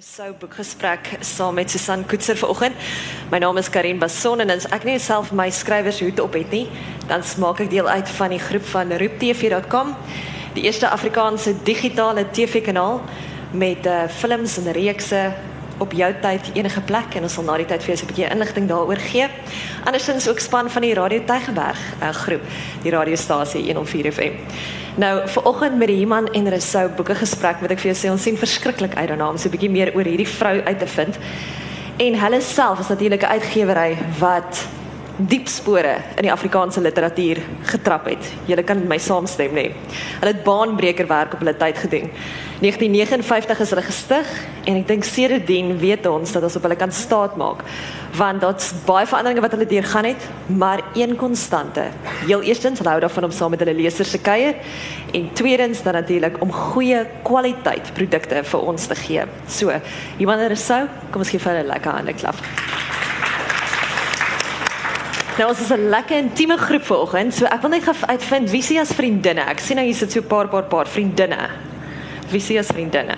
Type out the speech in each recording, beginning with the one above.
Sou boekgesprek saam met Susan Koetser vanoggend. My naam is Karin Bason en as ek nie self my skrywershoed op het nie, dan maak ek deel uit van die groep van rooptv.com, die eerste Afrikaanse digitale TV-kanaal met uh, films en reekse op jou tyd enige plek en ons sal na die tyd vir jou 'n bietjie inligting daaroor gee. Andersins ook span van die Radio Tygerberg uh, groep, die radiostasie 104 FM. Nou, vanoggend met die Iman en Resou boeke gesprek, moet ek vir jou sê ons sien verskriklik uit daarna om so 'n bietjie meer oor hierdie vrou uit te vind. En hulle self is natuurlik 'n uitgewery wat diep spore in die Afrikaanse literatuur getrap het. Julle kan my saamstem nê. Hulle het baanbreker werk op hulle tyd gedoen. 1959 is hulle gestig en ek dink sedertdien weet ons dat ons op hulle kan staat maak want daar's baie veranderinge wat hulle deurgaan het, maar een konstante. Heel eerstens hulle daarvan om saam met hulle lesers te kuier en tweedens dan natuurlik om goeie kwaliteit produkte vir ons te gee. So, is sou, kom ons gee vir hulle 'n lekker hande klap. Nou ons is 'n lekker intieme groep vanoggend. So ek wil net uitvind wie se as vriendinne. Ek sien nou hier sit so 'n paar paar paar vriendinne. Wie se as vriendinne?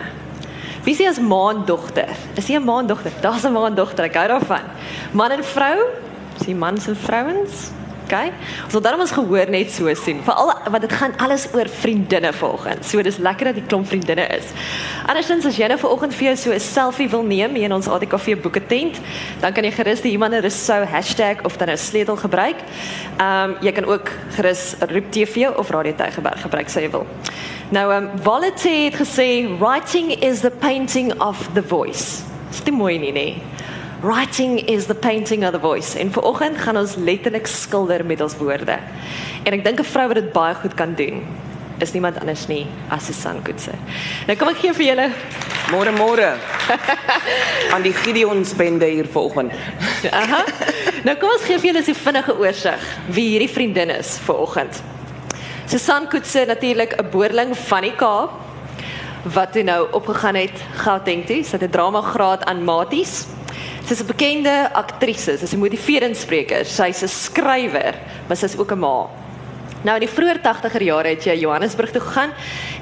Wie se as maandogter? Is jy 'n maandogter? Daar's 'n maandogter. Ek hou daarvan. Man en vrou? Is jy mans en vrouens? Okay. So daarom ons gehoor net so sien. Veral want dit gaan alles oor vriendinne vanoggend. So dis lekker dat die klomp vriendinne is. Andersins as jy nou vanoggend vir jou so 'n selfie wil neem hier in ons ATKV boeke tent, dan kan jy gerus die iemand er sou hashtag of dan 'n sleutel gebruik. Ehm um, jy kan ook gerus roep TV of Radio Tygerberg gebruik sê jy wil. Nou ehm um, Wallet het gesê writing is the painting of the voice. Dis mooi nie nee. Writing is the painting of the voice. En vanoggend gaan ons letterlik skilder met ons woorde. En ek dink 'n vrou wat dit baie goed kan doen is niemand anders nie as Susan Koetse. Nou kom ek gee vir julle môre môre aan die Gideons bende hier vanoggend. Aha. Nou kom ons gee vir julle 'n vinnige oorsig wie hierdie vriendin is vanoggend. Susan Koetse natuurlik 'n boerling van die Kaap wat toe nou opgegaan het Gauteng toe, sy het 'n drama graad aan Maties Sy's 'n bekende aktrise, sy's 'n motiverende spreker, sy's 'n skrywer, maar sy's ook 'n ma. Nou in die vroeë 80er jare het jy Johannesburg toe gegaan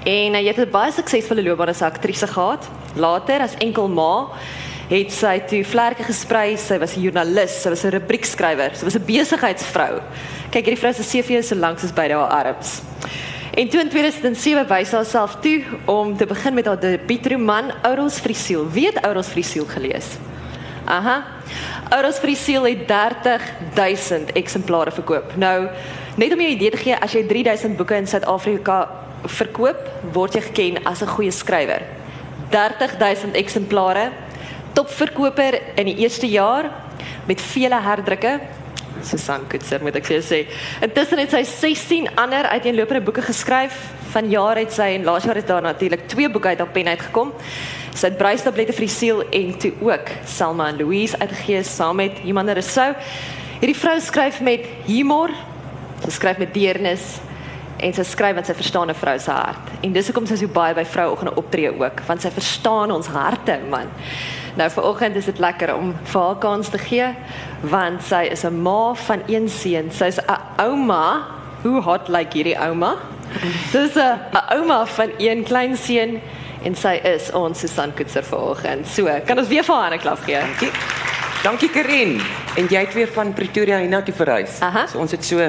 en jy het 'n baie suksesvolle loopbaan as aktrise gehad. Later as enkel ma het sy toe vlerke gesprei, sy was 'n joernalis, sy was 'n rubriekskrywer, sy was 'n besigheidsvrou. Kyk, hierdie vrou se CV is so lank soos beide haar arms. En toe in 2007 wys haar self toe om te begin met haar debuutroman Ouros Frisiel. Wie het Ouros Frisiel gelees? Aha. Die siel het 30000 eksemplare verkoop. Nou, net om jou 'n idee te gee, as jy 3000 boeke in Suid-Afrika verkoop, word jy geken as 'n goeie skrywer. 30000 eksemplare. Topverkoper in die eerste jaar met vele herdrukke. Susan Kutser moet ek vir jou sê. Intussen het sy 16 ander uiteenlopende boeke geskryf. Van jaar het sy en laas jaar het daar natuurlik twee boeke uit op pen uitgekom. Sy het breistablette vir die siel en toe ook Selma en Louise uitgegee saam met Imane Rousseau. Hierdie vrou skryf met humor, sy skryf met deernis en sy skryf wat sy verstaan 'n vrou se hart. En dis hoekom sy so baie by vrouoggende optree ook, want sy verstaan ons harte, man. Nou vanoggend is dit lekker om vir haar kans te gee want sy is 'n ma van een seun. Sy's 'n ouma. Hoe hot lyk like hierdie ouma? Dis 'n ouma van een klein seun en sy is ons Susan Koetser vanoggend. So, kan ons weer vir haar 'n klap gee? Dankie. Dankie Karin. En jy het weer van Pretoria hiernatoe verhuis. Aha. So ons het so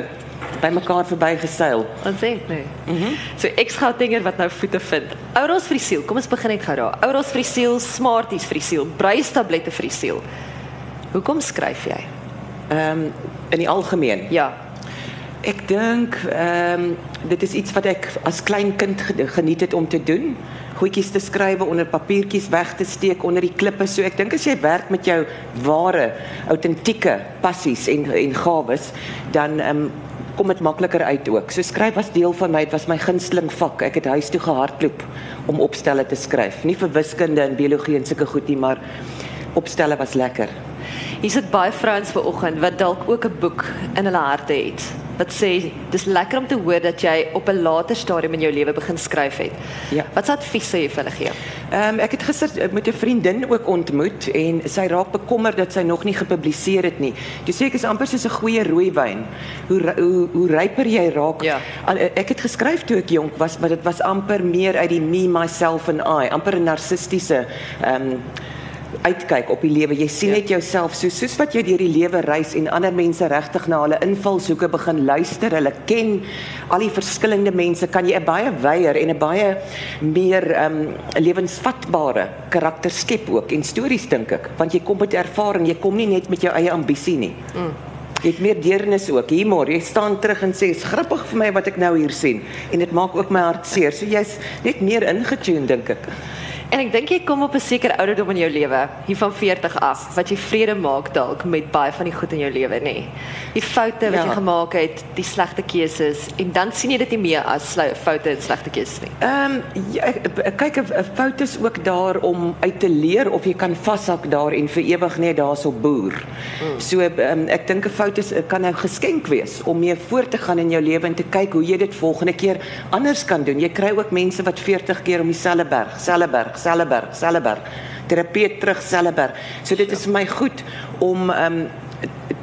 by mekaar verbygeseil. Ons sê nee. Mhm. Mm so ek gaan dinge wat nou voete vind. Ouros vir die siel. Kom ons begin net gou daar. Ouros vir die siel, Smarties vir die siel, Bruistablette vir die siel. Hoekom skryf jy? Ehm um, in die algemeen. Ja. Ek dink ehm um, dit is iets wat ek as klein kind geniet het om te doen goedjies te skrywe onder papiertjies weg te steek onder die klippe. So ek dink as jy werk met jou ware, autentieke passies en en gawes, dan ehm um, kom dit makliker uit ook. So skryf was deel van my, dit was my gunsteling vak. Ek het huis toe gehardloop om opstelle te skryf. Nie vir wiskunde en biologie en sulke goed nie, maar opstelle was lekker. Hier sit baie vrouens ver oggend wat dalk ook 'n boek in hulle harte het wat sê dis lekker om te hoor dat jy op 'n later stadium in jou lewe begin skryf het. Ja. Wat se advies sou jy vir hulle gee? Ehm um, ek het gister eh, met 'n vriendin ook ontmoet en sy raak bekommerd dat sy nog nie gepubliseer het nie. Toe sê ek is amper soos 'n goeie rooiwyn. Hoe hoe hoe ryper jy raak. Ja. Al, eh, ek het geskryf toe ek jonk was, maar dit was amper meer uit die me myself and I, amper 'n narcistiese ehm um, uitkyk op die lewe. Jy sien Ja. net jouself so soos wat jy deur die lewe reis en ander mense regtig na hulle invalshoeke begin luister. Hulle ken al die verskillende mense. Kan jy 'n baie wyeer en 'n baie meer ehm um, lewensvatbare karakter skep ook en stories dink ek, want jy kom met ervaring, jy kom nie net met jou eie ambisie nie. Mm. Jy het meer deernis ook. Humor. Jy staan terug en sê, "Is grappig vir my wat ek nou hier sien." En dit maak ook my hart seer. So jy's net meer ingetune dink ek. En ek dink jy kom op 'n sekere ouderdom in jou lewe, hier van 40 af, wat jy vrede maak dalk met baie van die goed in jou lewe, nê. Nee. Die foute wat Ja. jy gemaak het, die slegte keuses en dan sien jy dit nie meer as foute en slegte keuses nie. Ehm um, ja, kyk 'n 'n fout is ook daar om uit te leer of jy kan vashak daar en vir ewig net daarso boer. Mm. So um, ek dink 'n fout is kan 'n geskenk wees om mee voort te gaan in jou lewe en te kyk hoe jy dit volgende keer anders kan doen. Jy kry ook mense wat 40 keer om dieselfde berg, selfde berg, selfde berg, selfde berg. Terapeut terug selfde berg. So dit is vir my goed om ehm um,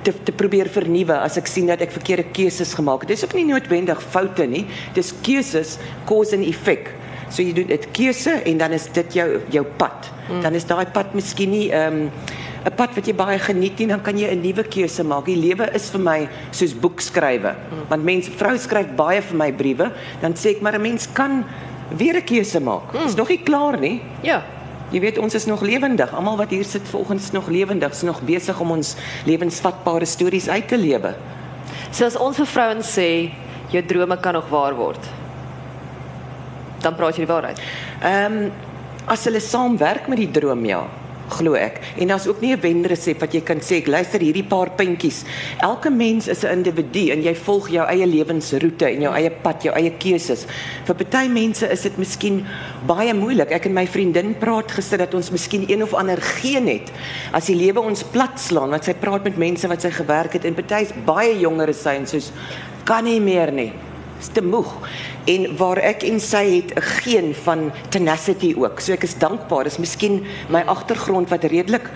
te te probeer vernuwe as ek sien dat ek verkeerde keuses gemaak het. Dis ook nie noodwendig foute nie. Dis keuses cause and effect. So jy doen dit keuse en dan is dit jou jou pad. Mm. Dan is daai pad miskien nie ehm um, 'n pad wat jy baie geniet nie, dan kan jy 'n nuwe keuse maak. Die lewe is vir my soos boekskrywe. Mm. Want mense vrou skryf baie vir my briewe, dan sê ek maar 'n mens kan weer 'n keuse maak. Dit mm. is nog nie klaar nie. Ja. Jy weet ons is nog lewendig. Almal wat hier sit volgens is nog lewendig. Is nog besig om ons lewensvatbare stories uit te lewe. So as ons vir vrouens sê jou drome kan nog waar word. Dan praat jy die waarheid. Ehm um, as hulle saamwerk met die droom ja, glo ek. En daar's ook nie 'n wenresep wat jy kan sê ek luister hierdie paar puntjies. Elke mens is 'n individu en jy volg jou eie lewensroete en jou eie pad, jou eie keuses. Vir party mense is dit miskien baie moeilik. Ek en my vriendin praat gister dat ons miskien een of ander geen het as die lewe ons plat slaan want sy praat met mense wat sy gewerk het en party is baie jonger as sy en soos kan nie meer nie. Is te moeg. En waar ek en sy het 'n geen van tenacity ook. So ek is dankbaar. Dis miskien my agtergrond wat redelik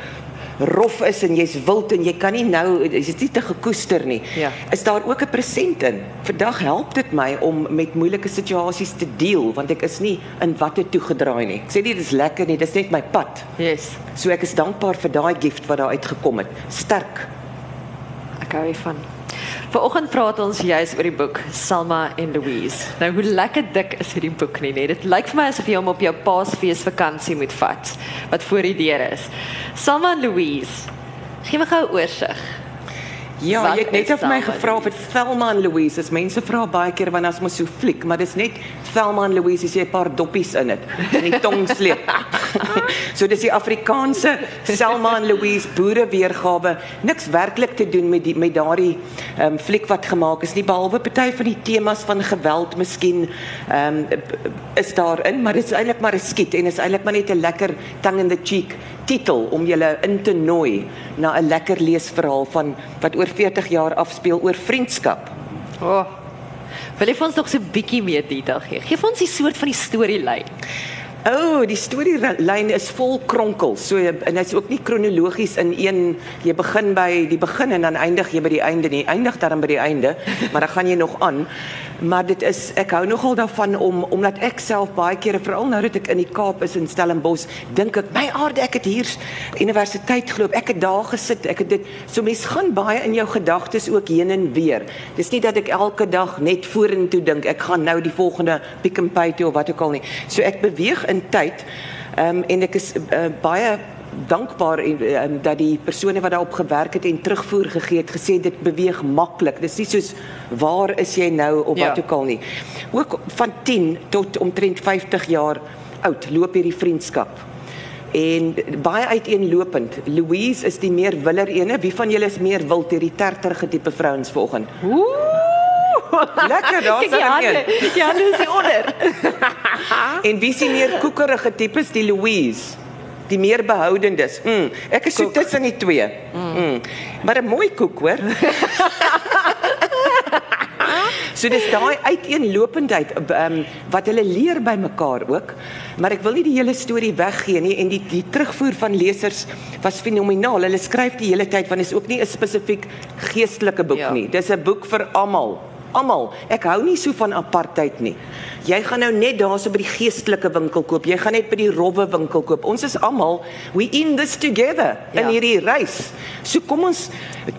rof is en jy's wild en jy kan nie nou is dit nie te gekoester nie. Ja. Is daar ook 'n present in? Vandag help dit my om met moeilike situasies te deel want ek is nie in watte toegedraai nie. Ek sê nie dis lekker nie, dis net my pad. Yes. So ek is dankbaar vir daai gift wat daar uitgekom het. Sterk. Ek hou hiervan. Vanoggend praat ons juis oor die boek Salma en Louise. Nou hoe lekker dik is hierdie boek nie, nee. Dit lyk vir my asof jy hom op jou Paasfees vakansie moet vat wat voor die deur is. Salma en Louise. Gee my gou oorsig. Ja, Wat jy het net op my gevra of dit Thelma en Louise is. Mense vra baie keer wanneer as mos so fliek, maar dis net Thelma en Louise jy 'n paar doppies in het en die tong sleep. so dis die Afrikaanse Selma en Louise boere weergawe. Niks werklik te doen met die met daardie ehm um, fliek wat gemaak is nie behalwe party van die temas van geweld miskien ehm um, is daarin, maar dit is eintlik maar 'n skiet en is eintlik maar net 'n lekker tongue in the cheek titel om julle in te nooi na 'n lekker leesverhaal van wat oor 40 jaar afspeel oor vriendskap. O. Oh. Wil jy vir ons nog so 'n bietjie meer detail gee? Gee vir ons die soort van die storielyn. O, oh, die storielyn is vol kronkels. So en dit's ook nie kronologies in een jy begin by die begin en dan eindig jy by die einde nie. Eindig dan by die einde, maar dan gaan jy nog aan. Maar dit is ek hou nogal daarvan om omdat ek self baie kere veral nou dat ek in die Kaap is in Stellenbosch, dink ek my aarde ek het hier universiteit geloop. Ek het daar gesit. Ek het dit so mens gaan baie in jou gedagtes ook heen en weer. Dis nie dat ek elke dag net vorentoe dink ek gaan nou die volgende Pick n Pay toe of wat ook al nie. So ek beweeg in tyd. Ehm um, en ek is uh, baie dankbaar en um, dat die persone wat daarop gewerk het en terugvoer gegee het gesê dit beweeg maklik. Dis nie soos waar is jy nou of Ja. wat ook al nie. Ook van 10 tot omtrent 50 jaar oud loop hierdie vriendskap. En baie uiteenlopend. Louise is die meer willer ene. Wie van julle is meer wild hierdie terterige tipe vrouens vanoggend? Lekker, die dan hande. een. Die hande is hier onder. En wie sien meer koekerige tipes die Louise? Die meer behoudendes. Mm, ek is so tussen die twee. Mm. Maar 'n mooi koek hoor. So dis daai uiteenlopendheid um, wat hulle leer by mekaar ook. Maar ek wil nie die hele storie weggee nie en die die terugvoer van lesers was fenomenaal. Hulle skryf die hele tyd want dit is ook nie 'n spesifiek geestelike boek ja. nie. Dis 'n boek vir almal. Almal. Ek hou nie so van apartheid nie. Jy gaan nou net daarso by die geestelike winkel koop. Jy gaan net by die rowwe winkel koop. Ons is almal we in this together ja. in hierdie reis. So kom ons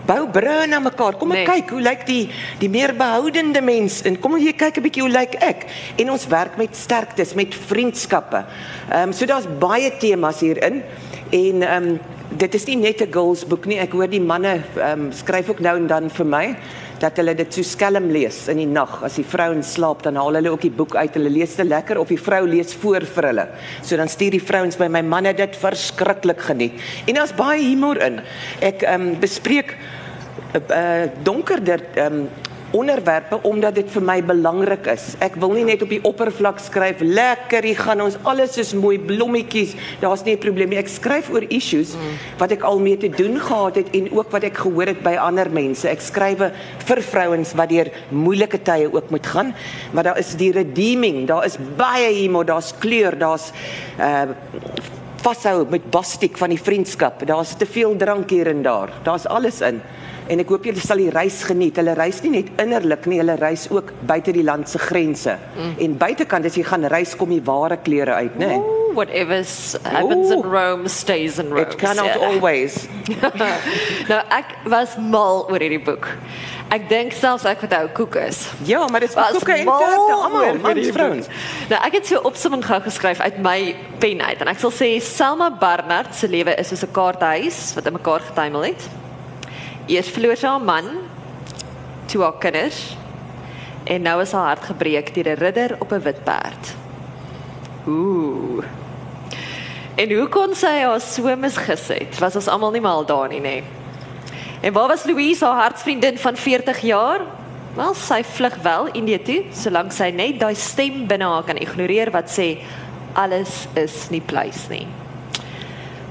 bou brûe na mekaar. Kom nee. kyk hoe lyk die die meer behoudende mens en kom jy kyk 'n bietjie hoe lyk ek en ons werk met sterktes, met vriendskappe. Ehm um, so daar's baie temas hierin en ehm um, dit is nie net 'n girls boek nie. Ek hoor die manne ehm um, skryf ook nou en dan vir my dat hulle dit so skelm lees in die nag. As die vrouens slaap dan haal hulle ook die boek uit. Hulle lees dit lekker of die vrou lees voor vir hulle. So dan stuur die vrouens by my manne dit verskriklik geniet. En daar's baie humor in. Ek um, bespreek 'n uh, eh, uh, donkerder um, onderwerpe omdat dit vir my belangrik is. Ek wil nie net op die oppervlak skryf lekker, hier gaan ons alles is mooi blommetjies. Daar's nie 'n probleem nie. Ek skryf oor issues wat ek al mee te doen gehad het en ook wat ek gehoor het by ander mense. Ek skrywe vir vrouens wat deur moeilike tye ook moet gaan, maar daar is die redeeming, daar is baie humor, daar's kleur, daar's uh vashou met bastiek van die vriendskap. Daar's te veel drank hier en daar. Daar's alles in en ek hoop julle sal die reis geniet. Hulle reis nie net innerlik nie, hulle reis ook buite die land se grense. Mm. En buitekant as jy gaan reis kom jy ware klere uit, né? Whatever happens Ooh. in Rome stays in Rome. It cannot yeah. always. nou ek was mal oor hierdie boek. Ek dink selfs ek wat ou koek is. Ja, maar dis koeke en tarte almal, mans vrouens. Nou ek het so opsomming gou geskryf uit my pen uit en ek sal sê Selma Barnard se lewe is soos 'n kaarthuis wat in mekaar getuimel het. Eers verloor sy haar man, toe haar kinders en nou is haar hart gebreek deur 'n ridder op 'n wit perd. Ooh. En hoe kon sy haar so misgis het? Was ons almal nie mal daar nie, nê? En waar was Louise, haar hartsvriendin van 40 jaar? Wel, sy vlug wel Indië toe, solank sy net daai stem binne haar kan ignoreer wat sê alles is nie pleis nie.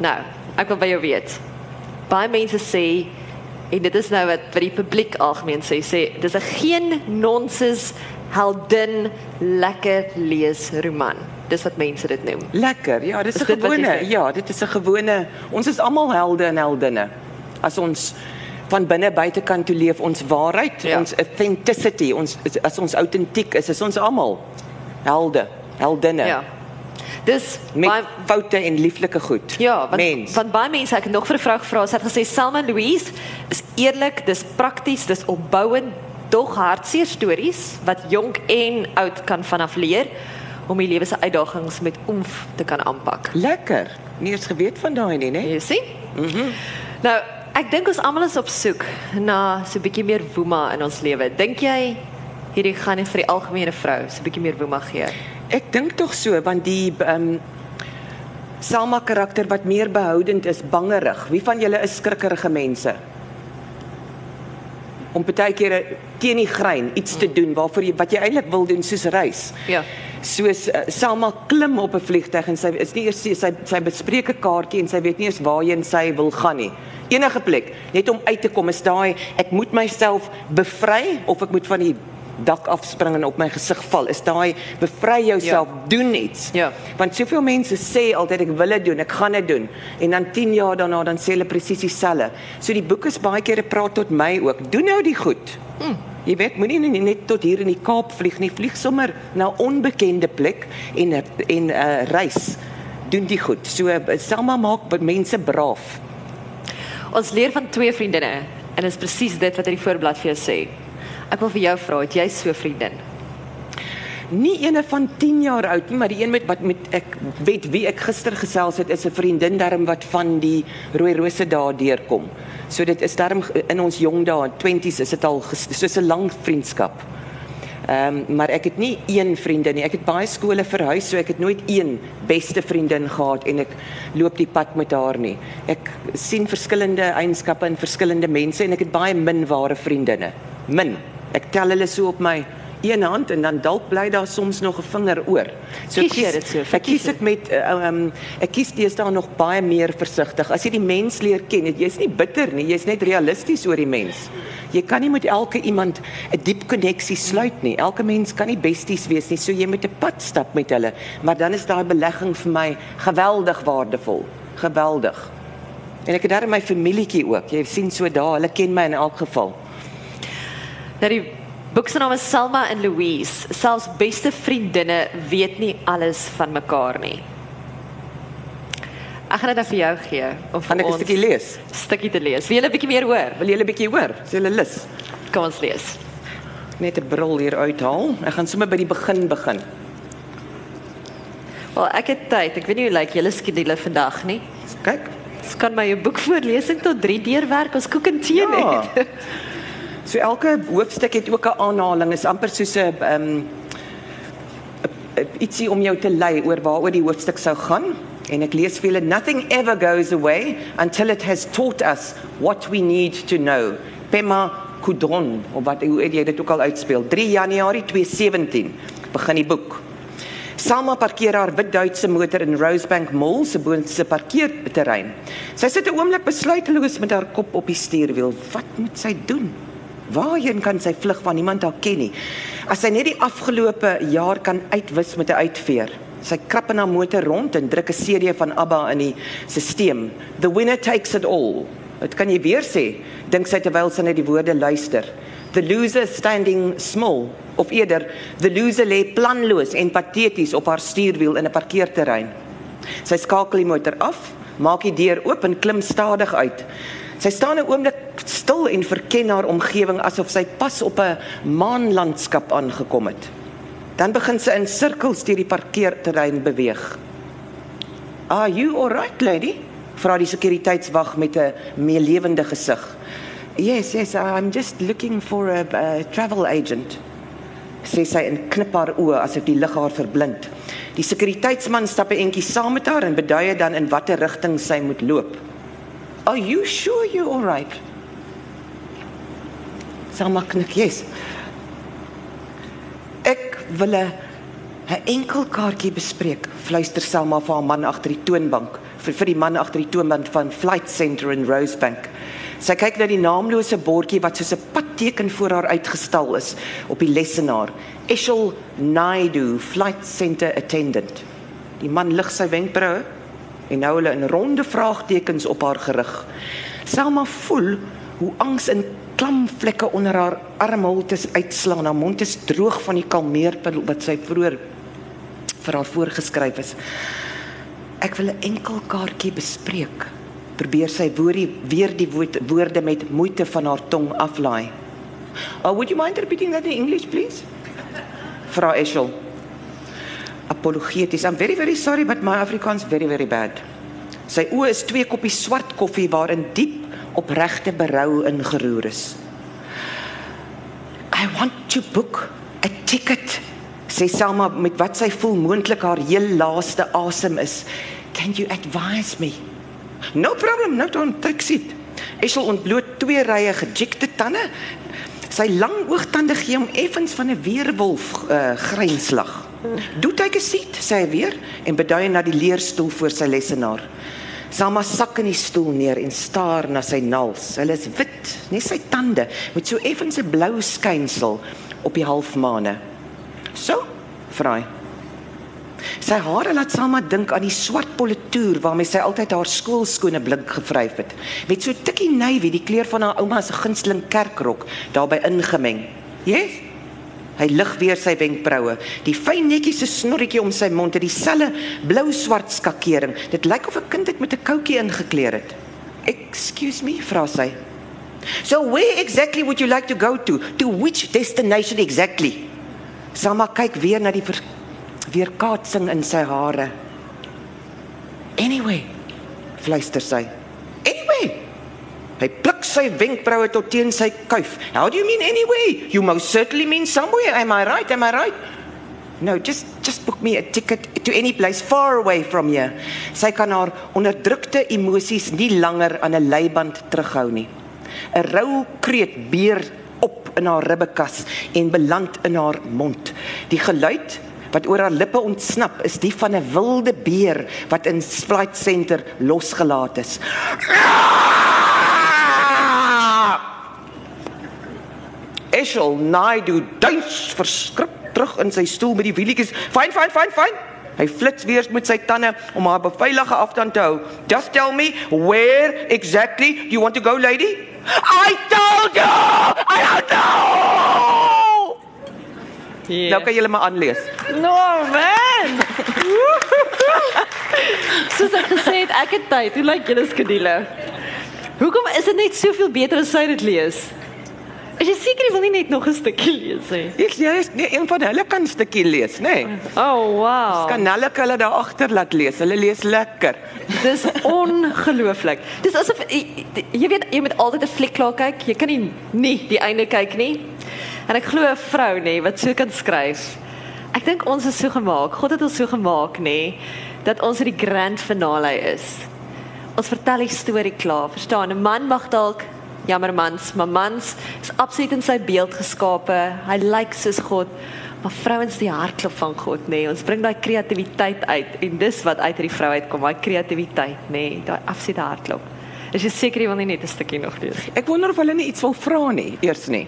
Nou, ek wil by jou weet. Baie mense sê En dit is nou wat wat die publiek algemeen sê, sê dis 'n geen nonsens heldin lekker lees roman. Dis wat mense dit noem. Lekker. Ja, dis 'n gewone. Ja, dit is 'n gewone. Ons is almal helde en heldinne. As ons van binne buitekant toe leef ons waarheid, ja. ons authenticity, ons as ons autentiek is, is ons almal helde, heldinne. Ja. Dis met baie, foute en lieflike goed. Ja, want Mens. want baie mense ek het nog vir 'n vraag gevra. Sy het gesê Selma Louise is eerlik, dis prakties, dis opbouend, dog hartseer stories wat jonk en oud kan vanaf leer om die lewe se uitdagings met oomf te kan aanpak. Lekker. Nie eens geweet van daai nie, né? Jy sien? Mhm. Mm nou, ek dink ons almal is op soek na so 'n bietjie meer woema in ons lewe. Dink jy hierdie gaan nie vir die algemene vrou so 'n bietjie meer woema gee? Ek dink tog so want die ehm um, Selma karakter wat meer behoudend is, bangerig. Wie van julle is skrikkerige mense? Om baie kere teen die grein iets te doen waarvoor jy wat jy eintlik wil doen soos reis. Ja. Soos uh, Selma klim op 'n vliegtuig en sy is nie eers sy sy bespreek 'n kaartjie en sy weet nie eens waarheen sy wil gaan nie. Enige plek, net om uit te kom is daai ek moet myself bevry of ek moet van die dak afspring en op my gesig val is daai bevry jouself ja. doen iets. Ja. Want soveel mense sê altyd ek wil dit doen ek gaan dit doen. En dan 10 jaar daarna dan sê hulle presies dieselfde. So die boek is baie kere praat tot my ook. Doen nou die goed. Hm. jy weet moenie net tot hier in die Kaap vlieg nie. Vlieg sommer na onbekende plek en en uh, reis. Doen die goed. So Selma maak mense braaf. Ons leer van twee vriendinne en is presies dit wat hy die voorblad vir jou sê Ek wil vir jou vra, het jy so vriendin? Nie eene van 10 jaar oud nie, maar die een met wat met ek weet wie ek gister gesels het is 'n vriendin darm wat van die rooi rose daar deurkom. So dit is darm in ons jong dae, 20s is dit al soos 'n lang vriendskap. Ehm um, maar ek het nie een vriendin nie. Ek het baie skole verhuis, so ek het nooit een beste vriendin gehad en ek loop die pad met haar nie. Ek sien verskillende eienskappe in verskillende mense en ek het baie min ware vriendinne. Min. Ek tel hulle so op my een hand en dan dalk bly daar soms nog 'n vinger oor. Kies jy dit so? Ek Verkies kies dit met uh, um ek kies deesdae nog baie meer versigtig. As jy die mens leer ken, jy's nie bitter nie, jy's net realisties oor die mens. Jy kan nie met elke iemand 'n diep koneksie sluit nie. Elke mens kan nie besties wees nie, so jy moet 'n pad stap met hulle. Maar dan is daai belegging vir my geweldig waardevol. Geweldig. En ek het daar my familietjie ook. Jy sien so daar, hulle ken my in elk geval. Nou die boek se naam is Selma en Louise. Selfs beste vriendinne weet nie alles van mekaar nie. Ek gaan dit nou vir jou gee om vir ek 'n ons stukkie lees? stukkie te lees. Wil jy 'n bietjie meer hoor? Wil julle 'n bietjie hoor? Is julle lus? Kom ons lees. Net 'n bril hier uithaal. Ek gaan sommer by die begin begin. Wel, ek het tyd. Ek weet nie hoe lyk julle skedule vandag nie. Kyk. Ons kan my 'n boekvoorlesing tot 3 deurwerk. Ons koek en tee Ja. net. So elke hoofstuk het ook 'n aanhaling, is amper soos 'n ehm um, ietsie om jou te lei oor waaroor die hoofstuk sou gaan. En ek lees vir julle nothing ever goes away until it has taught us what we need to know. Pema Kudron, of wat hoe jy dit ook al uitspeel. 3 Januarie 2017 begin die boek. Salma parkeer haar wit Duitse motor in Rosebank Mall se boonste parkeerterrein. Sy sit 'n oomblik besluiteloos met haar kop op die stuurwiel. Wat moet sy doen? Waarheen kan sy vlug waar niemand haar ken nie? As sy net die afgelope jaar kan uitwis met 'n uitveer. Sy krap in haar motor rond en druk 'n CD van ABBA in die stelsel. The winner takes it all. Dit kan jy weer sê, dink sy terwyl sy net die woorde luister. The loser standing small of eerder the loser lê planloos en pateties op haar stuurwiel in 'n parkeerterrein. Sy skakel die motor af, maak die deur oop en klim stadig uit. Sy staan 'n oomblik stil en verken haar omgewing asof sy pas op 'n maanlandskap aangekom het. Dan begin sy in sirkels deur die parkeerterrein beweeg. "Are you all right, lady?" vra die sekuriteitswag met 'n meelewende gesig. "Yes, yes, I'm just looking for a, a travel agent." sê sy en knip haar oë asof die lig haar verblind. Die sekuriteitsman stap 'n entjie saam met haar en beduie dan in watter rigting sy moet loop. "Are you sure you're all right?" Selma knik, "Yes." Ek wil 'n 'n enkel kaartjie bespreek, fluister Selma vir haar man agter die toonbank, vir vir die man agter die toonbank van Flight Centre in Rosebank. Sy kyk na die naamlose bordjie wat soos 'n padteken voor haar uitgestal is op die lessenaar. Eshel Naidu, Flight Centre attendant. Die man lig sy wenkbroue en nou hulle in ronde vraagtekens op haar gerig. Selma voel hoe angs in klam vlekke onder haar armholtes uitslaan. Haar mond is droog van die kalmeerpil wat sy vroeër vir haar voorgeskryf is. Ek wil 'n enkel kaartjie bespreek. Probeer sy woordie weer die woord, woorde met moeite van haar tong aflaai. Oh, would you mind repeating that in English, please? Vra Eshel. Apologeties. I'm very very sorry but my Afrikaans very very bad. Sy oë is twee koppies swart koffie waarin diep opregte berou ingeroer is. I want to book a ticket. Sê Selma met wat sy voel moontlik haar heel laaste asem is. Can you advise me? No problem, no don't take it. Eshel ontbloot twee rye gejikte tande. Sy lang oogtande gee hom effens van 'n weerwolf uh, grynslag. "Do take a seat," sê hy weer en bedui na die leerstoel voor sy lessenaar. Selma sak in die stoel neer en staar na sy naels. Hulle is wit, net sy tande met so effens 'n blou skynsel op die halfmaane. "So?" vra hy. Sy hare laat Selma dink aan die swart politoer waarmee sy altyd haar skoolskone blink gevryf het, met so tikkie navy, die kleur van haar ouma se gunsteling kerkrok, daarbey ingemeng. "Yes?" Hy lig weer sy wenkbroue. Die fyn netjiese snorretjie om sy mond het dieselfde blou-swart skakering. Dit lyk of 'n kind dit met 'n koutjie ingekleer het. "Excuse me," vra sy. "So where exactly would you like to go to? To which destination exactly?" Selma kyk weer na die weerkaatsing in sy hare. "Anyway," fluister sy. Hy pluk sy wenkbroue tot teen sy kuif. How do you mean anyway? You most certainly mean somewhere. Am I right? Am I right? No, just just book me a ticket to any place far away from here. Sy kan haar onderdrukte emosies nie langer aan 'n leiband terughou nie. 'n Rou kreet beer op in haar ribbekas en beland in haar mond. Die geluid wat oor haar lippe ontsnap is die van 'n wilde beer wat in Flight Center losgelaat is. Eshel Naidu duins verskrik terug in sy stoel met die wielietjies. Fyn, fyn, fyn, fyn. Hy flits weer met sy tande om haar beveilige afstand te hou. Just tell me where exactly do you want to go, lady? I told you. I don't know. Yeah. Nou kan jy maar aanlees. No man. Soos ek gesê het, ek het tyd. Hoe lyk julle skedule? Hoekom is dit net soveel beter as sy dit lees? Is jy seker jy wil nie net nog 'n stukkie lees nie? Ek jy is nie een van hulle kan stukkie lees, nê? Nee. Oh wow. Kan hulle hulle daar agter laat lees. Hulle lees lekker. Dis ongelooflik. Dis asof jy, jy weet jy moet altyd 'n fliek klaar kyk. Jy kan nie nie die einde kyk nie. En ek glo 'n vrou nê wat so kan skryf. Ek dink ons is so gemaak. God het ons so gemaak nê dat ons in die grand finale is. Ons vertel die storie klaar. Verstaan? 'n Man mag dalk jammer mans, maar mans is absoluut in sy beeld geskape. Hy lyk soos God. Maar vrouens die hartklop van God nê. Nee. Ons bring daai kreatiwiteit uit en dis wat uit hierdie vrou uitkom, daai kreatiwiteit nê, nee. daai absolute hartklop. Is jy seker jy wil nie net 'n stukkie nog lees? Ek wonder of hulle nie iets wil vra nie eers nie.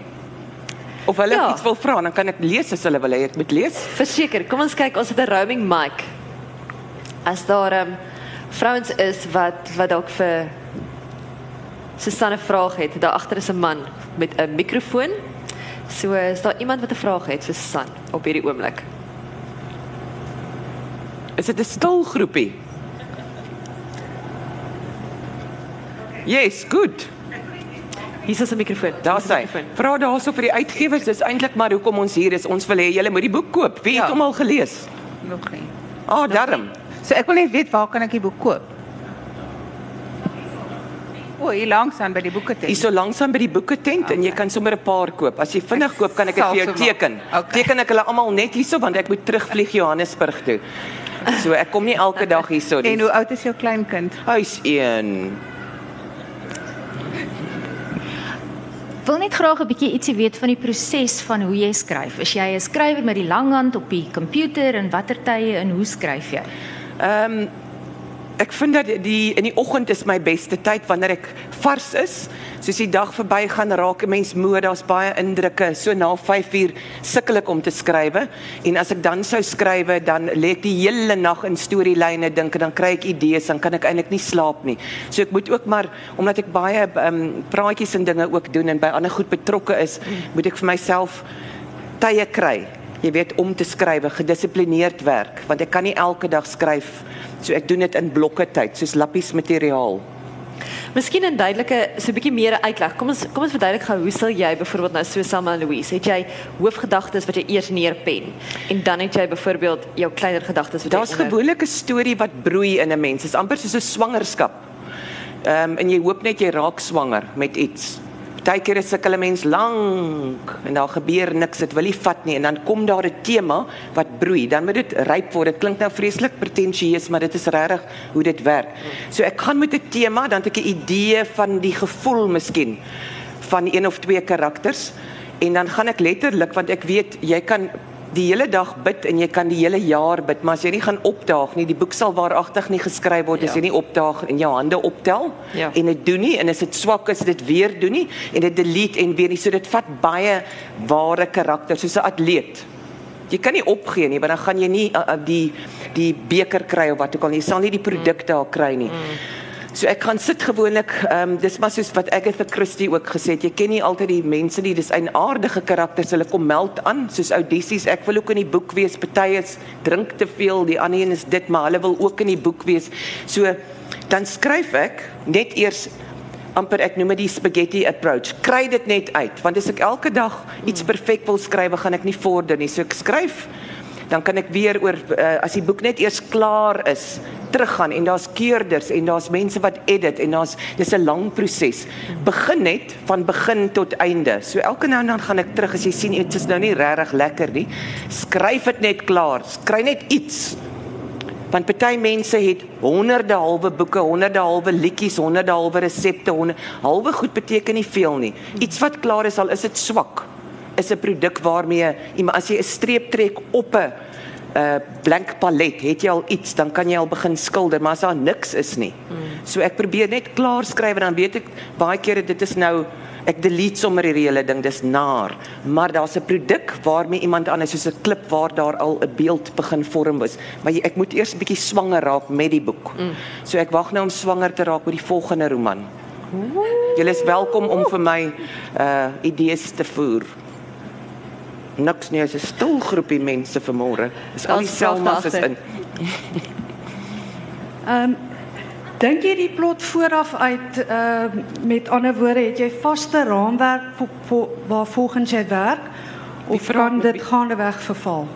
Of hulle ja. Iets wil vra, dan kan ek lees as hulle wil hê ek moet lees. Verseker, kom ons kyk, ons het 'n roaming mic. As daar ehm um, vrouens is wat wat dalk vir Susanne 'n vraag het, daar agter is 'n man met 'n mikrofoon. So is daar iemand wat 'n vraag het vir Susan op hierdie oomblik. Is dit 'n stil groepie? Yes, good. Hier is 'n mikrofoon. Daar sê. Vra daarso vir die uitgewers, dis eintlik maar hoekom ons hier is. Ons wil hê julle moet die boek koop. Wie het Ja. hom al gelees? Nog nie. Ah, oh, darm. So ek wil net weet waar kan ek die boek koop? O, hier langs aan by die boeke tent. Hier so langsaan by die boeke tent en jy kan sommer 'n paar koop. As jy vinnig koop, kan ek dit vir jou teken. Okay. Teken ek hulle almal net hierso want ek moet terugvlieg Johannesburg toe. So ek kom nie elke dag hierso nie. En hoe oud is jou kleinkind? Huis 1. wil net graag 'n bietjie ietsie weet van die proses van hoe jy skryf. Is jy 'n skrywer met die langhand op die komputer en watter tye en hoe skryf jy? Ehm um, ek vind dat die in die oggend is my beste tyd wanneer ek vars is. Soos die dag verbygaan raak 'n mens moe, daar's baie indrukke. So na 5uur sukkel ek om te skrywe en as ek dan sou skrywe, dan lê ek die hele nag in storielyne dink en dan kry ek idees, dan kan ek eintlik nie slaap nie. So ek moet ook maar omdat ek baie um, praatjies en dinge ook doen en by ander goed betrokke is, moet ek vir myself tye kry. Jy weet om te skrywe, gedissiplineerd werk, want ek kan nie elke dag skryf. So ek doen dit in blokke tyd, soos lappies materiaal. Miskien 'n duidelike so 'n bietjie meer uitleg. Kom ons kom ons verduidelik gou hoe sal jy byvoorbeeld nou so Selma Louise, het jy hoofgedagtes wat jy eers neerpen en dan het jy byvoorbeeld jou kleiner gedagtes wat Daar's gewoonlik 'n storie wat broei in 'n mens. Dit is amper soos 'n swangerskap. Ehm um, en jy hoop net jy raak swanger met iets. Partykeer is sukkel 'n mens lank en daar gebeur niks, dit wil nie vat nie en dan kom daar 'n tema wat broei. Dan moet dit ryp word. Dit klink nou vreeslik pretensieus, maar dit is regtig hoe dit werk. So ek gaan met 'n tema, dan het ek 'n idee van die gevoel miskien van een of twee karakters en dan gaan ek letterlik want ek weet jy kan die hele dag bid en jy kan die hele jaar bid, maar as jy nie gaan opdaag nie, die boek sal waaragtig nie geskryf word as Ja. jy nie opdaag en jou hande optel Ja. en dit doen nie en as dit swak is dit weer doen nie en dit delete en weer nie. So dit vat baie ware karakters soos 'n atleet. Jy kan nie opgee nie, want dan gaan jy nie uh, uh, die die beker kry of wat ook al nie. Jy sal nie die produk daar kry nie. So ek gaan sit gewoonlik, ehm um, dis maar soos wat Agatha Christie ook gesê het, jy ken nie altyd die mense nie, dis eienaardige karakters, hulle kom meld aan, soos Odysseus. Ek wil ook in die boek wees. Party is drink te veel, die ander een is dit, maar hulle wil ook in die boek wees. So dan skryf ek net eers amper ek noem dit die spaghetti approach. Kry dit net uit, want as ek elke dag iets perfek wil skryf, gaan ek nie vorder nie. So ek skryf dan kan ek weer oor uh, as die boek net eers klaar is teruggaan en daar's keurders en daar's mense wat edit en daar's dis 'n lang proses. Begin net van begin tot einde. So elke nou en dan gaan ek terug as jy sien iets is nou nie regtig lekker nie. Skryf dit net klaar. Skry net iets. Want party mense het honderde halwe boeke, honderde halwe liedjies, honderde halwe resepte, honderde halwe goed beteken nie veel nie. Iets wat klaar is al is dit swak. is 'n produk waarmee iemand as jy 'n streep trek op 'n uh blank palet, het jy al iets, dan kan jy al begin skilder, maar as daar niks is nie. Mm. So ek probeer net klaar skryf en dan weet ek baie kere dit is nou ek delete sommer hierdie hele ding, dis naar. Maar daar's 'n produk waarmee iemand anders soos 'n klip waar daar al 'n beeld begin vorm is. Maar jy, ek moet eers 'n bietjie swanger raak met die boek. Mm. So ek wag nou om swanger te raak met die volgende roman. Julle is welkom om vir my uh idees te voer. Niks nie, is 'n stil groepie mense vanmôre. Dis al die selmas is in. Ehm dink jy die plot vooraf uit ehm met ander woorde het jy vaste raamwerk vir, vir waar volgens jy werk of kan dit gaandeweg verval?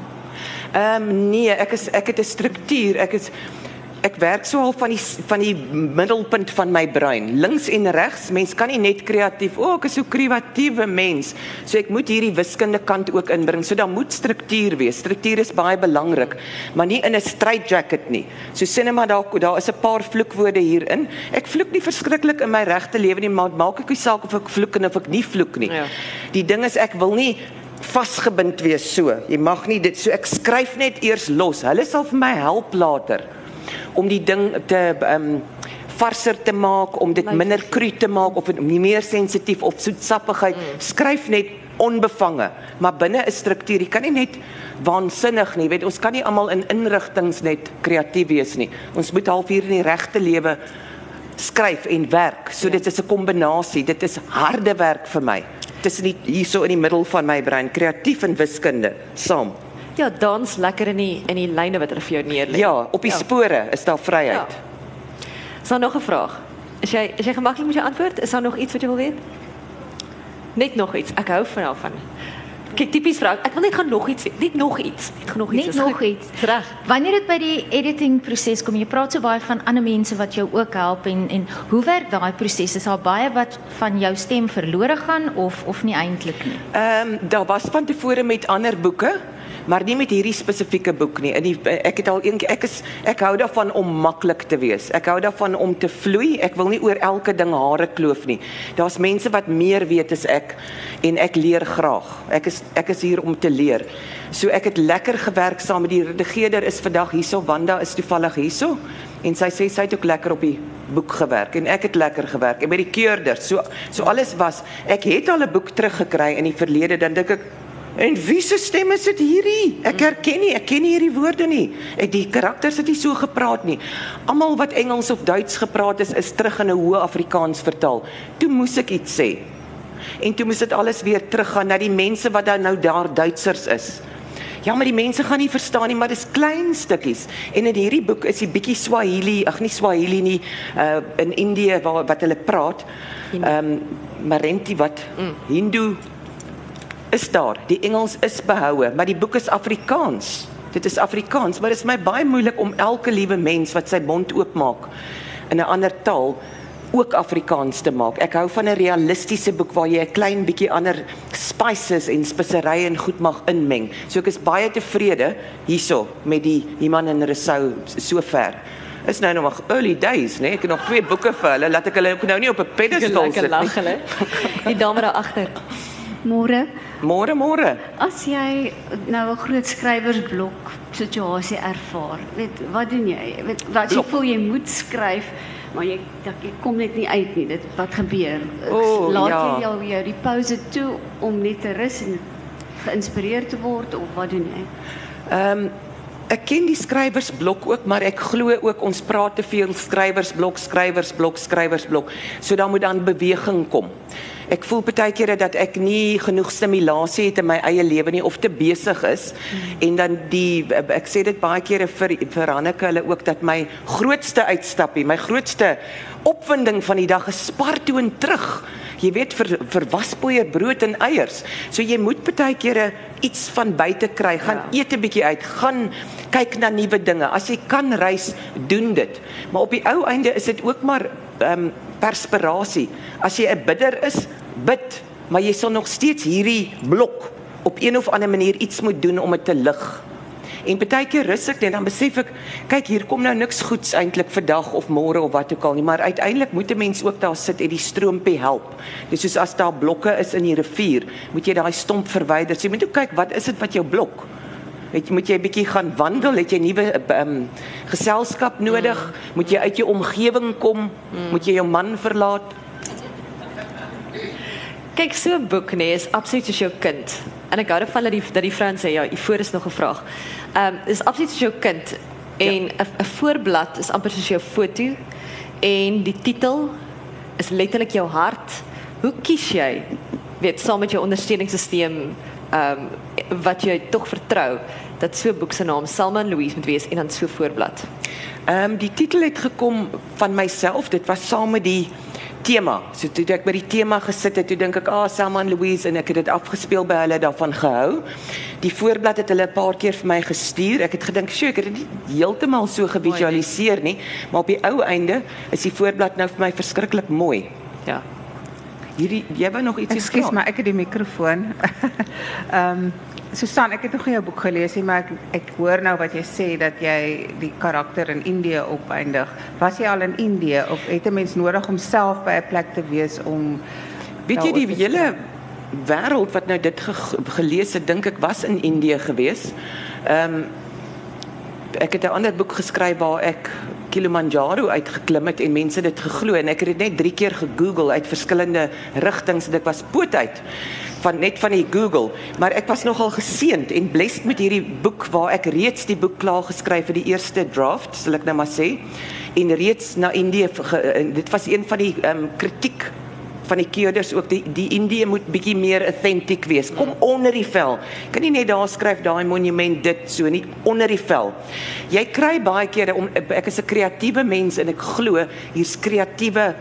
Ehm um, nee, ek is ek het 'n struktuur. Ek is ek werk so al van die van die middelpunt van my brein, links en regs. Mens kan nie net kreatief, o, oh, ek is so kreatiewe mens. So ek moet hierdie wiskunde kant ook inbring. So daar moet struktuur wees. Struktuur is baie belangrik, maar nie in 'n straitjacket nie. So sinema daar daar is 'n paar vloekwoorde hierin. Ek vloek nie verskriklik in my regte lewe nie, maar maak ek nie saak of ek vloek en of ek nie vloek nie. Ja. Die ding is ek wil nie vasgebind wees so. Jy mag nie dit so ek skryf net eers los. Hulle sal vir my help later om die ding te ehm um, varser te maak, om dit minder kru te maak of dit meer sensitief of soetsappigheid. Mm. Skryf net onbevange, maar binne 'n struktuur. Jy kan nie net waansinnig nie. Jy weet, ons kan nie almal in inrigtings net kreatief wees nie. Ons moet half hier in die regte lewe skryf en werk. So ja. dit is 'n kombinasie. Dit is harde werk vir my. Tussen die hierso in die middel van my brein, kreatief en wiskunde saam. Ja, dans lekker in die in die lyne wat hulle vir jou neerlê. Ja, op die ja. spore is daar vryheid. Ja. Is daar nog 'n vraag? Is jy is jy gemaklik met jou antwoord? Is daar nog iets wat jy wil weet? Net nog iets. Ek hou van daarvan. Kyk, tipies vrou. Ek wil net gaan nog iets, net nog iets. Net nog iets. Net nog goed. iets. Reg. Wanneer dit by die editing proses kom, jy praat so baie van ander mense wat jou ook help en en hoe werk daai proses? Is daar baie wat van jou stem verlore gaan of of nie eintlik nie? Ehm um, daar was van tevore met ander boeke, maar nie met hierdie spesifieke boek nie. In die ek het al een ek is ek hou daarvan om maklik te wees. Ek hou daarvan om te vloei. Ek wil nie oor elke ding hare kloof nie. Daar's mense wat meer weet as ek en ek leer graag. Ek is ek is hier om te leer. So ek het lekker gewerk saam met die redigeerder is vandag hierso Wanda is toevallig hierso en sy sê sy het ook lekker op die boek gewerk en ek het lekker gewerk en met die keurder. So so alles was ek het al 'n boek teruggekry in die verlede dan dink ek En wie se stem is dit hierdie? Ek herken nie, ek ken nie hierdie woorde nie. Ek die karakters het nie so gepraat nie. Almal wat Engels of Duits gepraat is, is terug in 'n hoë Afrikaans vertaal. Toe moes ek iets sê. En toe moes dit alles weer teruggaan na die mense wat dan nou daar Duitsers is. Ja, maar die mense gaan nie verstaan nie, maar dis klein stukkies. En in hierdie boek is die bietjie Swahili, ag nie Swahili nie, uh in Indië waar wat hulle praat. Ehm um, Marenti wat mm. Hindu is daar. Die Engels is behoue, maar die boek is Afrikaans. Dit is Afrikaans, maar dit is my baie moeilik om elke liewe mens wat sy mond oopmaak in 'n ander taal ook Afrikaans te maak. Ek hou van 'n realistiese boek waar jy 'n klein bietjie ander spices en speserye en goed mag inmeng. So ek is baie tevrede hierso met die Iman en Rousseau sover. Is nou nog maar early days, né? Nee? Ek het nog twee boeke vir hulle. Laat ek hulle ook nou nie op 'n pedestal Lekker sit lag nie. hulle. Die dame daar agter. Môre, Môre môre. as jy nou 'n groot skrywersblok situasie ervaar, weet wat doen jy? Weet wat jy voel jy moet skryf, maar jy dat jy kom net nie uit nie. Dit wat gebeur? Laat ja. jy jou jou die pouse toe om net te rus en geïnspireerd te word of wat doen jy? Ehm um, ek ken die skrywersblok ook, maar ek glo ook ons praat te veel skrywersblok, skrywersblok, skrywersblok. So dan moet dan beweging kom. Ek voel baie kere dat ek nie genoeg stimulasie het in my eie lewe nie of te besig is mm. en dan die ek sê dit baie kere vir vir Hanneke hulle ook dat my grootste uitstappie, my grootste opwinding van die dag is spar toe en terug. Jy weet vir vir waspoeier brood en eiers. So jy moet baie kere iets van buite kry. Gaan ja. eet 'n bietjie uit, gaan kyk na nuwe dinge. As jy kan reis, doen dit. Maar op die ou einde is dit ook maar ehm um, perspirasie. As jy 'n bidder is, bid, maar jy sal nog steeds hierdie blok op een of ander manier iets moet doen om dit te lig. En baie keer rus ek net dan besef ek, kyk hier kom nou niks goeds eintlik vandag of môre of wat ook al nie, maar uiteindelik moet 'n mens ook daar sit en die stroompie help. Dis soos as daar blokke is in die rivier, moet jy daai stomp verwyder. So jy moet ook kyk wat is dit wat jou blok? Weet jy, moet jy 'n bietjie gaan wandel? Het jy nuwe um, geselskap nodig? Mm. Moet jy uit jou omgewing kom? Mm. Moet jy jou man verlaat? Kyk, so 'n boek nê is absoluut soos jou kind. En ek hou daarvan dat die dat die Frans sê ja, hier voor is nog 'n vraag. Ehm um, is absoluut soos jou kind en 'n ja. voorblad is amper soos jou foto en die titel is letterlik jou hart. Hoe kies jy? Weet saam met jou ondersteuningssisteem ehm um, wat jy tog vertrou dat so 'n boek se naam Salman Louise moet wees en dan so voorblad. Ehm um, die titel het gekom van myself. Dit was saam met die tema. So toe ek by die tema gesit het, toe dink ek, "Ah, oh, Salman Louise" en ek het dit afgespeel by hulle daarvan gehou. Die voorblad het hulle 'n paar keer vir my gestuur. Ek het gedink, "Sjoe, ek het dit nie heeltemal so gevisualiseer nie, maar op die ou einde is die voorblad nou vir my verskriklik mooi." Ja. Hierdie jy wou nog iets sê? Ekskuus, maar ek het die mikrofoon. Ehm um, Susan, ek het nog nie jou boek gelees nie, maar ek ek hoor nou wat jy sê dat jy die karakter in Indië opeindig. Was jy al in Indië of het 'n mens nodig om self by 'n plek te wees om weet jy die hele wêreld wat nou dit ge gelees het, dink ek was in Indië gewees. Ehm um, ek het 'n ander boek geskryf waar ek Kilimanjaro uitgeklim het en mense dit geglo en ek het dit net 3 keer gegoogel uit verskillende rigtings en dit was poot uit van net van die Google, maar ek was nogal geseënd en blessed met hierdie boek waar ek reeds die boek klaar geskryf het, die eerste draft, sal ek nou maar sê, en reeds na Indië dit was een van die ehm um, kritiek van die keerders ook die die Indië moet bietjie meer authentic wees. Kom onder die vel. Kan nie net daar skryf daai monument dit so nie onder die vel. Jy kry baie kere om ek is 'n kreatiewe mens en ek glo hier's kreatiewe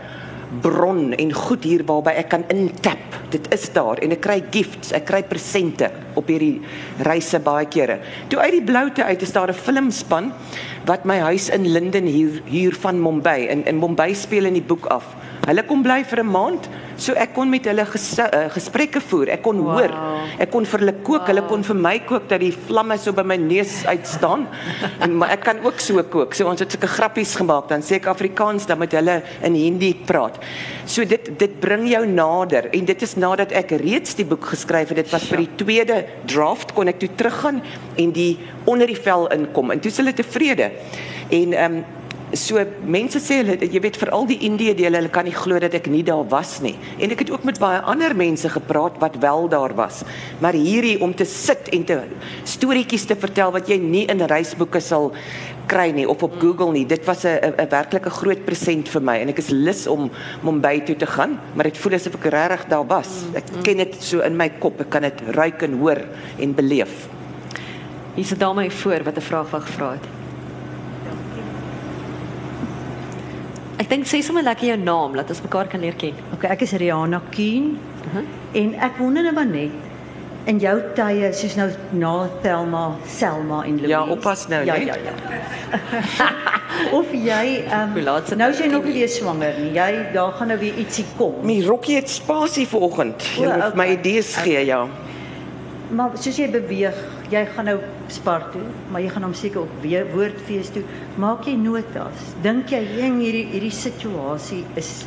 bron en goed hier waarby ek kan intap. Dit is daar en ek kry gifts, ek kry presente op hierdie reise baie kere. Toe uit die bloute uit is daar 'n filmspan wat my huis in Linden hier hier van Mumbai in in Mumbai speel in die boek af. Hulle kom bly vir 'n maand, so ek kon met hulle ges, uh, gesprekke voer. Ek kon wow. hoor. Ek kon vir hulle kook. Wow. Hulle kon vir my kook dat die vlamme so by my neus uitstaan. en maar ek kan ook so kook. So ons het sulke grappies gemaak. Dan sê ek Afrikaans dan met hulle in Hindi praat. So dit dit bring jou nader en dit is nadat ek reeds die boek geskryf het. Dit was vir die tweede draft kon ek toe teruggaan en die onder die vel inkom. En toe is hulle tevrede. En ehm um, so mense sê hulle jy weet veral die Indië dele hulle kan nie glo dat ek nie daar was nie. En ek het ook met baie ander mense gepraat wat wel daar was. Maar hierdie om te sit en te storieetjies te vertel wat jy nie in reisboeke sal kry nie of op Google nie dit was 'n 'n werklike groot present vir my. En ek is lus om Mumbai toe te gaan maar dit voel asof ek regtig daar was. Ek ken dit so in my kop. Ek kan dit ruik en hoor en beleef. Hier's 'n dame voor wat 'n vraag wou gevra het Ek dink sê sommer lekker jou naam dat ons mekaar kan leer ken. Okay, ek is Rihanna Kuhn. Uh -huh. En ek wonder nou maar net in jou tye soos nou na Thelma, Selma en Louise. Ja, oppas nou, ja, nee. Ja, ja, ja. of jy um, nou jy nog nie weer swanger nie. Jy daar gaan nou weer ietsie kom. My rokkie het spasie vanoggend. Jy moet okay. my idees gee, ja. Maar soos jy beweeg, jy gaan nou spar toe, maar jy gaan hom seker op weer woordfees toe. Maak jy notas? Dink jy jeng hierdie hierdie situasie is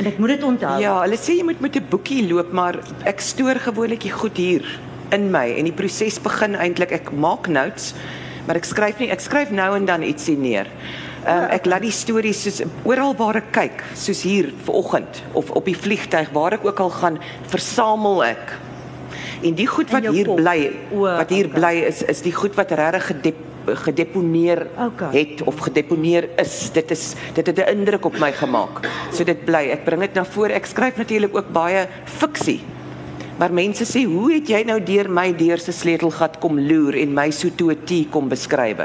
en ek moet dit onthou. Ja, hulle sê jy moet met 'n boekie loop, maar ek stoor gewoonlik goed hier in my en die proses begin eintlik ek maak notes, maar ek skryf nie, ek skryf nou en dan ietsie neer. Um, ek laat die stories soos oral waar ek kyk, soos hier vanoggend of op die vliegtyg waar ek ook al gaan, versamel ek En die goed wat hier bly, wat hier okay. bly is is die goed wat regtig gedep, gedeponeer okay. het of gedeponeer is. Dit is dit het 'n indruk op my gemaak. So dit bly. Ek bring dit na vore. Ek skryf natuurlik ook baie fiksie. Maar mense sê, "Hoe het jy nou deur my deur se sleutelgat kom loer en my so toe 'n T kom beskryf?"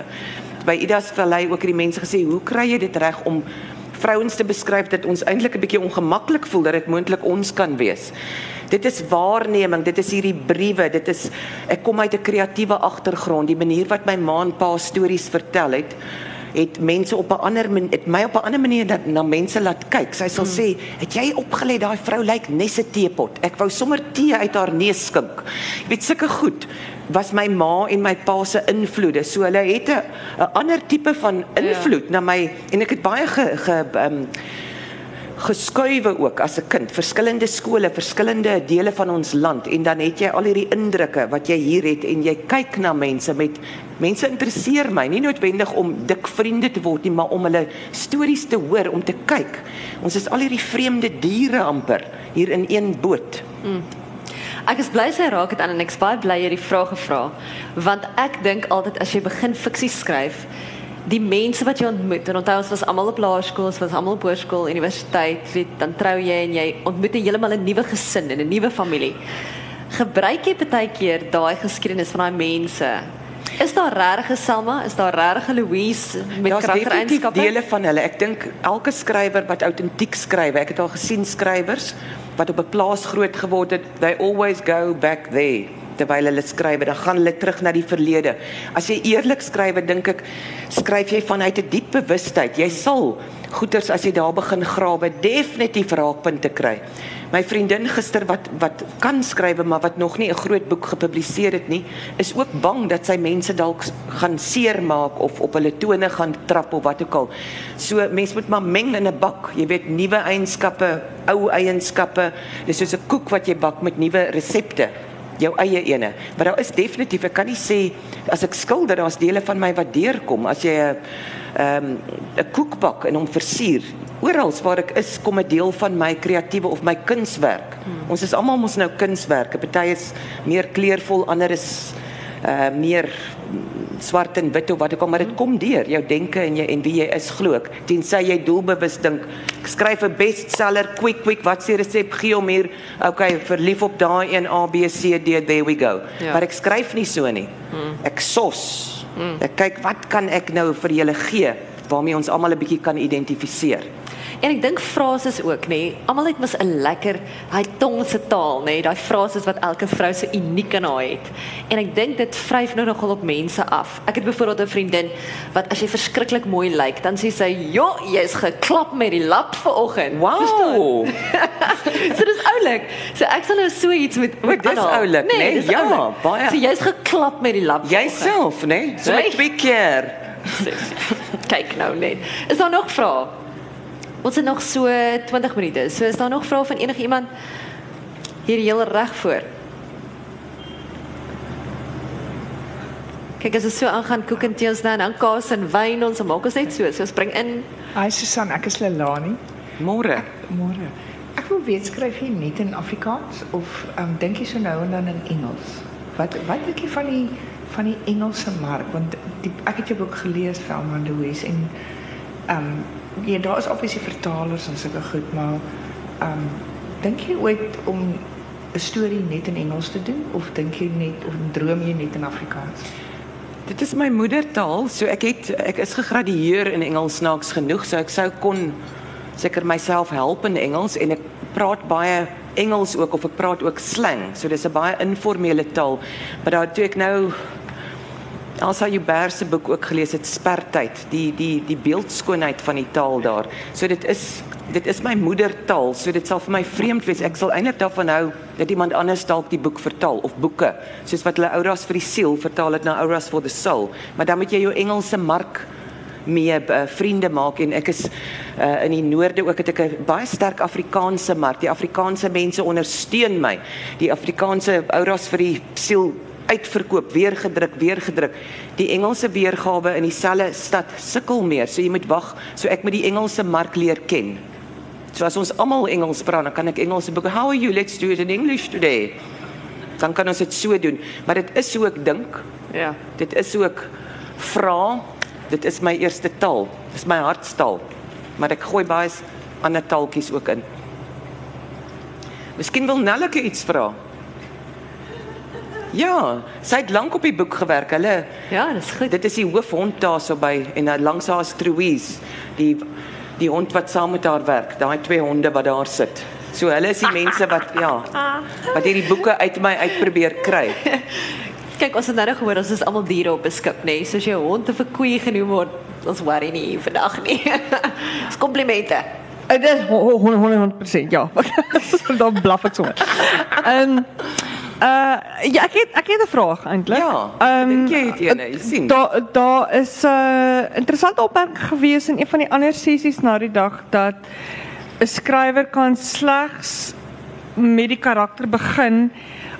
By Idas Vallei ook het die mense gesê, "Hoe kry jy dit reg om vrouens te beskryf dat ons eintlik 'n bietjie ongemaklik voel dat dit moontlik ons kan wees?" Dit is waarneming, dit is hierdie briewe, dit is ek kom uit 'n kreatiewe agtergrond, die manier wat my ma en pa stories vertel het. het mense op 'n ander man- het my op 'n ander manier dat na mense laat kyk. Sy sal sê, "Het jy opgelet daai vrou lyk nes 'n teepot. Ek wou sommer tee uit haar neus skink." Jy weet sulke goed was my ma en my pa se invloede. So hulle het 'n 'n ander tipe van invloed ja. na my en ek het baie ge, ge um, geskuiwe ook as 'n kind, verskillende skole, verskillende dele van ons land en dan het jy al hierdie indrukke wat jy hier het en jy kyk na mense met mense interesseer my, nie noodwendig om dik vriende te word nie, maar om hulle stories te hoor, om te kyk. Ons is al hierdie vreemde diere amper hier in een boot. Ek is bly sy raak dit aan en ek is baie bly jy die vraag gevra want ek dink altyd as jy begin fiksie skryf die mense wat jy ontmoet en onthou ons was almal op laerskool, ons was almal op hoërskool, universiteit, weet dan trou jy en jy ontmoet heeltemal 'n nuwe gesin en 'n nuwe familie. Gebruik jy baie keer daai geskiedenis van daai mense? Is daar regtig 'n Selma? Is daar regtig 'n Louise met Daar's karaktereienskappe? dele van hulle. Ek dink elke skrywer wat autentiek skryf, ek het al gesien skrywers wat op 'n plaas groot geword het, they always go back there terwyl hulle skryf, dan gaan hulle terug na die verlede. As jy eerlik skryf, dink ek, skryf jy vanuit 'n diep bewustheid. Jy sal goeters as jy daar begin grawe definitief raakpunte kry. My vriendin gister wat wat kan skryf maar wat nog nie 'n groot boek gepubliseer het nie, is ook bang dat sy mense dalk gaan seermaak of op hulle tone gaan trap of wat ook al. So mens moet maar meng in 'n bak. Jy weet nuwe eienskappe, ou eienskappe. Dis soos 'n koek wat jy bak met nuwe resepte jou eie ene. Maar daar is definitief, ek kan nie sê as ek skilder, daar's dele van my wat deurkom as jy 'n ehm 'n koek bak en hom versier. Oral waar ek is, kom 'n deel van my kreatiewe of my kunswerk. Hmm. Ons is almal mos nou kunswerke. Party is meer kleurvol, ander is uh meer swart en wit of wat ook al, maar dit kom deur jou denke en jy en wie jy is glo ek. Tensy jy doelbewus dink, ek skryf 'n bestseller quick quick, wat se resep gee om hier, okay, verlief op daai een A B C D, there we go. Ja. Maar ek skryf nie so nie. Ek sos. Ek kyk wat kan ek nou vir julle gee waarmee ons almal 'n bietjie kan identifiseer. En ek dink frases ook. Nee. Almal het mos 'n lekker hy tongse taal. Nee. Daai frases wat elke vrou so uniek in haar het. En ek dink dit vryf nou nogal op mense af. Ek het byvoorbeeld 'n vriendin wat as jy verskriklik mooi lyk, dan sê sy, "Jo, jy's geklap met die lap vanoggend." Wow. so dis oulik. So ek sal nou so iets met met dis oulik, nê? dis Ja, oulik. baie. So jy's geklap met die lap. né? Nee? So Nee. met twee keer. Kyk nou net. Is daar nog vrae? Ons het nog so 20 minute. So is daar nog vrae van enigiemand hier heel reg voor? Kyk as ons so aangaan koek en teels nou en dan kaas en wyn ons maak ons net so. So ons bring in Hi Susan, ek is Lelani. Môre. Môre. Ek wil weet skryf jy net in Afrikaans of um, dink jy so nou en dan in Engels? Wat wat dink jy van die van die Engelse mark want die, ek het jou boek gelees Velma Louise en ehm um, ja daar is obviously vertalers en sulke goed maar ehm um, dink jy ooit om 'n storie net in Engels te doen of dink jy net of droom jy net in Afrikaans? Dit is my moedertaal, so ek het ek is gegradueer in Engels snaaks genoeg, so ek sou kon seker myself help in Engels en ek praat baie Engels ook of ek praat ook slang. So dis 'n baie informele taal. Maar daar toe ek nou Elsa Joubert se boek ook gelees het Spertyd, die die die beeldskoonheid van die taal daar. So dit is dit is my moedertaal, so dit sal vir my vreemd wees. Ek sal eintlik daarvan hou dat iemand anders dalk die boek vertaal of boeke, soos wat hulle Auras vir die siel vertaal het na Auras for the soul. Maar dan moet jy jou Engelse mark mee uh, vriende maak en ek is uh, in die noorde ook het ek 'n baie sterk Afrikaanse mark. Die Afrikaanse mense ondersteun my. Die Afrikaanse Auras vir die siel uitverkoop, weer gedruk, weer gedruk. Die Engelse weergawe in dieselfde stad sukkel meer, so jy moet wag, so ek moet die Engelse mark leer ken. So as ons almal Engels praat, dan kan ek Engelse boeke. How are you? Let's do it in English today. Dan kan ons dit so doen, maar dit is so ek dink. ja. Dit is ook vra. Dit is my eerste taal. Dis my hartstaal. Maar ek gooi baie ander taaltjies ook in. Miskien wil Nelleke iets vra. Ja, sy het lank op die boek gewerk. Hulle Ja, dis goed. dit is die hoofhond daar so by en dan langs haar is Truies, die die hond wat saam met haar werk. Daai twee honde wat daar sit. So hulle is die mense wat ja, wat hierdie boeke uit my uit probeer kry. Kyk, ons het nou gehoor ons is almal diere op 'n skip, nê. Nee. Soos jou hond of 'n koei genoem word, ons worry nie vandag nie. Dis komplimente. Dit is 100% ja. Dan blaf ek sommer. Ehm uh ja, ek het ek het 'n vraag eintlik. Ja, Ehm, dink jy het een, jy sien. Daar daar is 'n uh, interessante opmerking gewees in een van die ander sessies na die dag dat 'n skrywer kan slegs met die karakter begin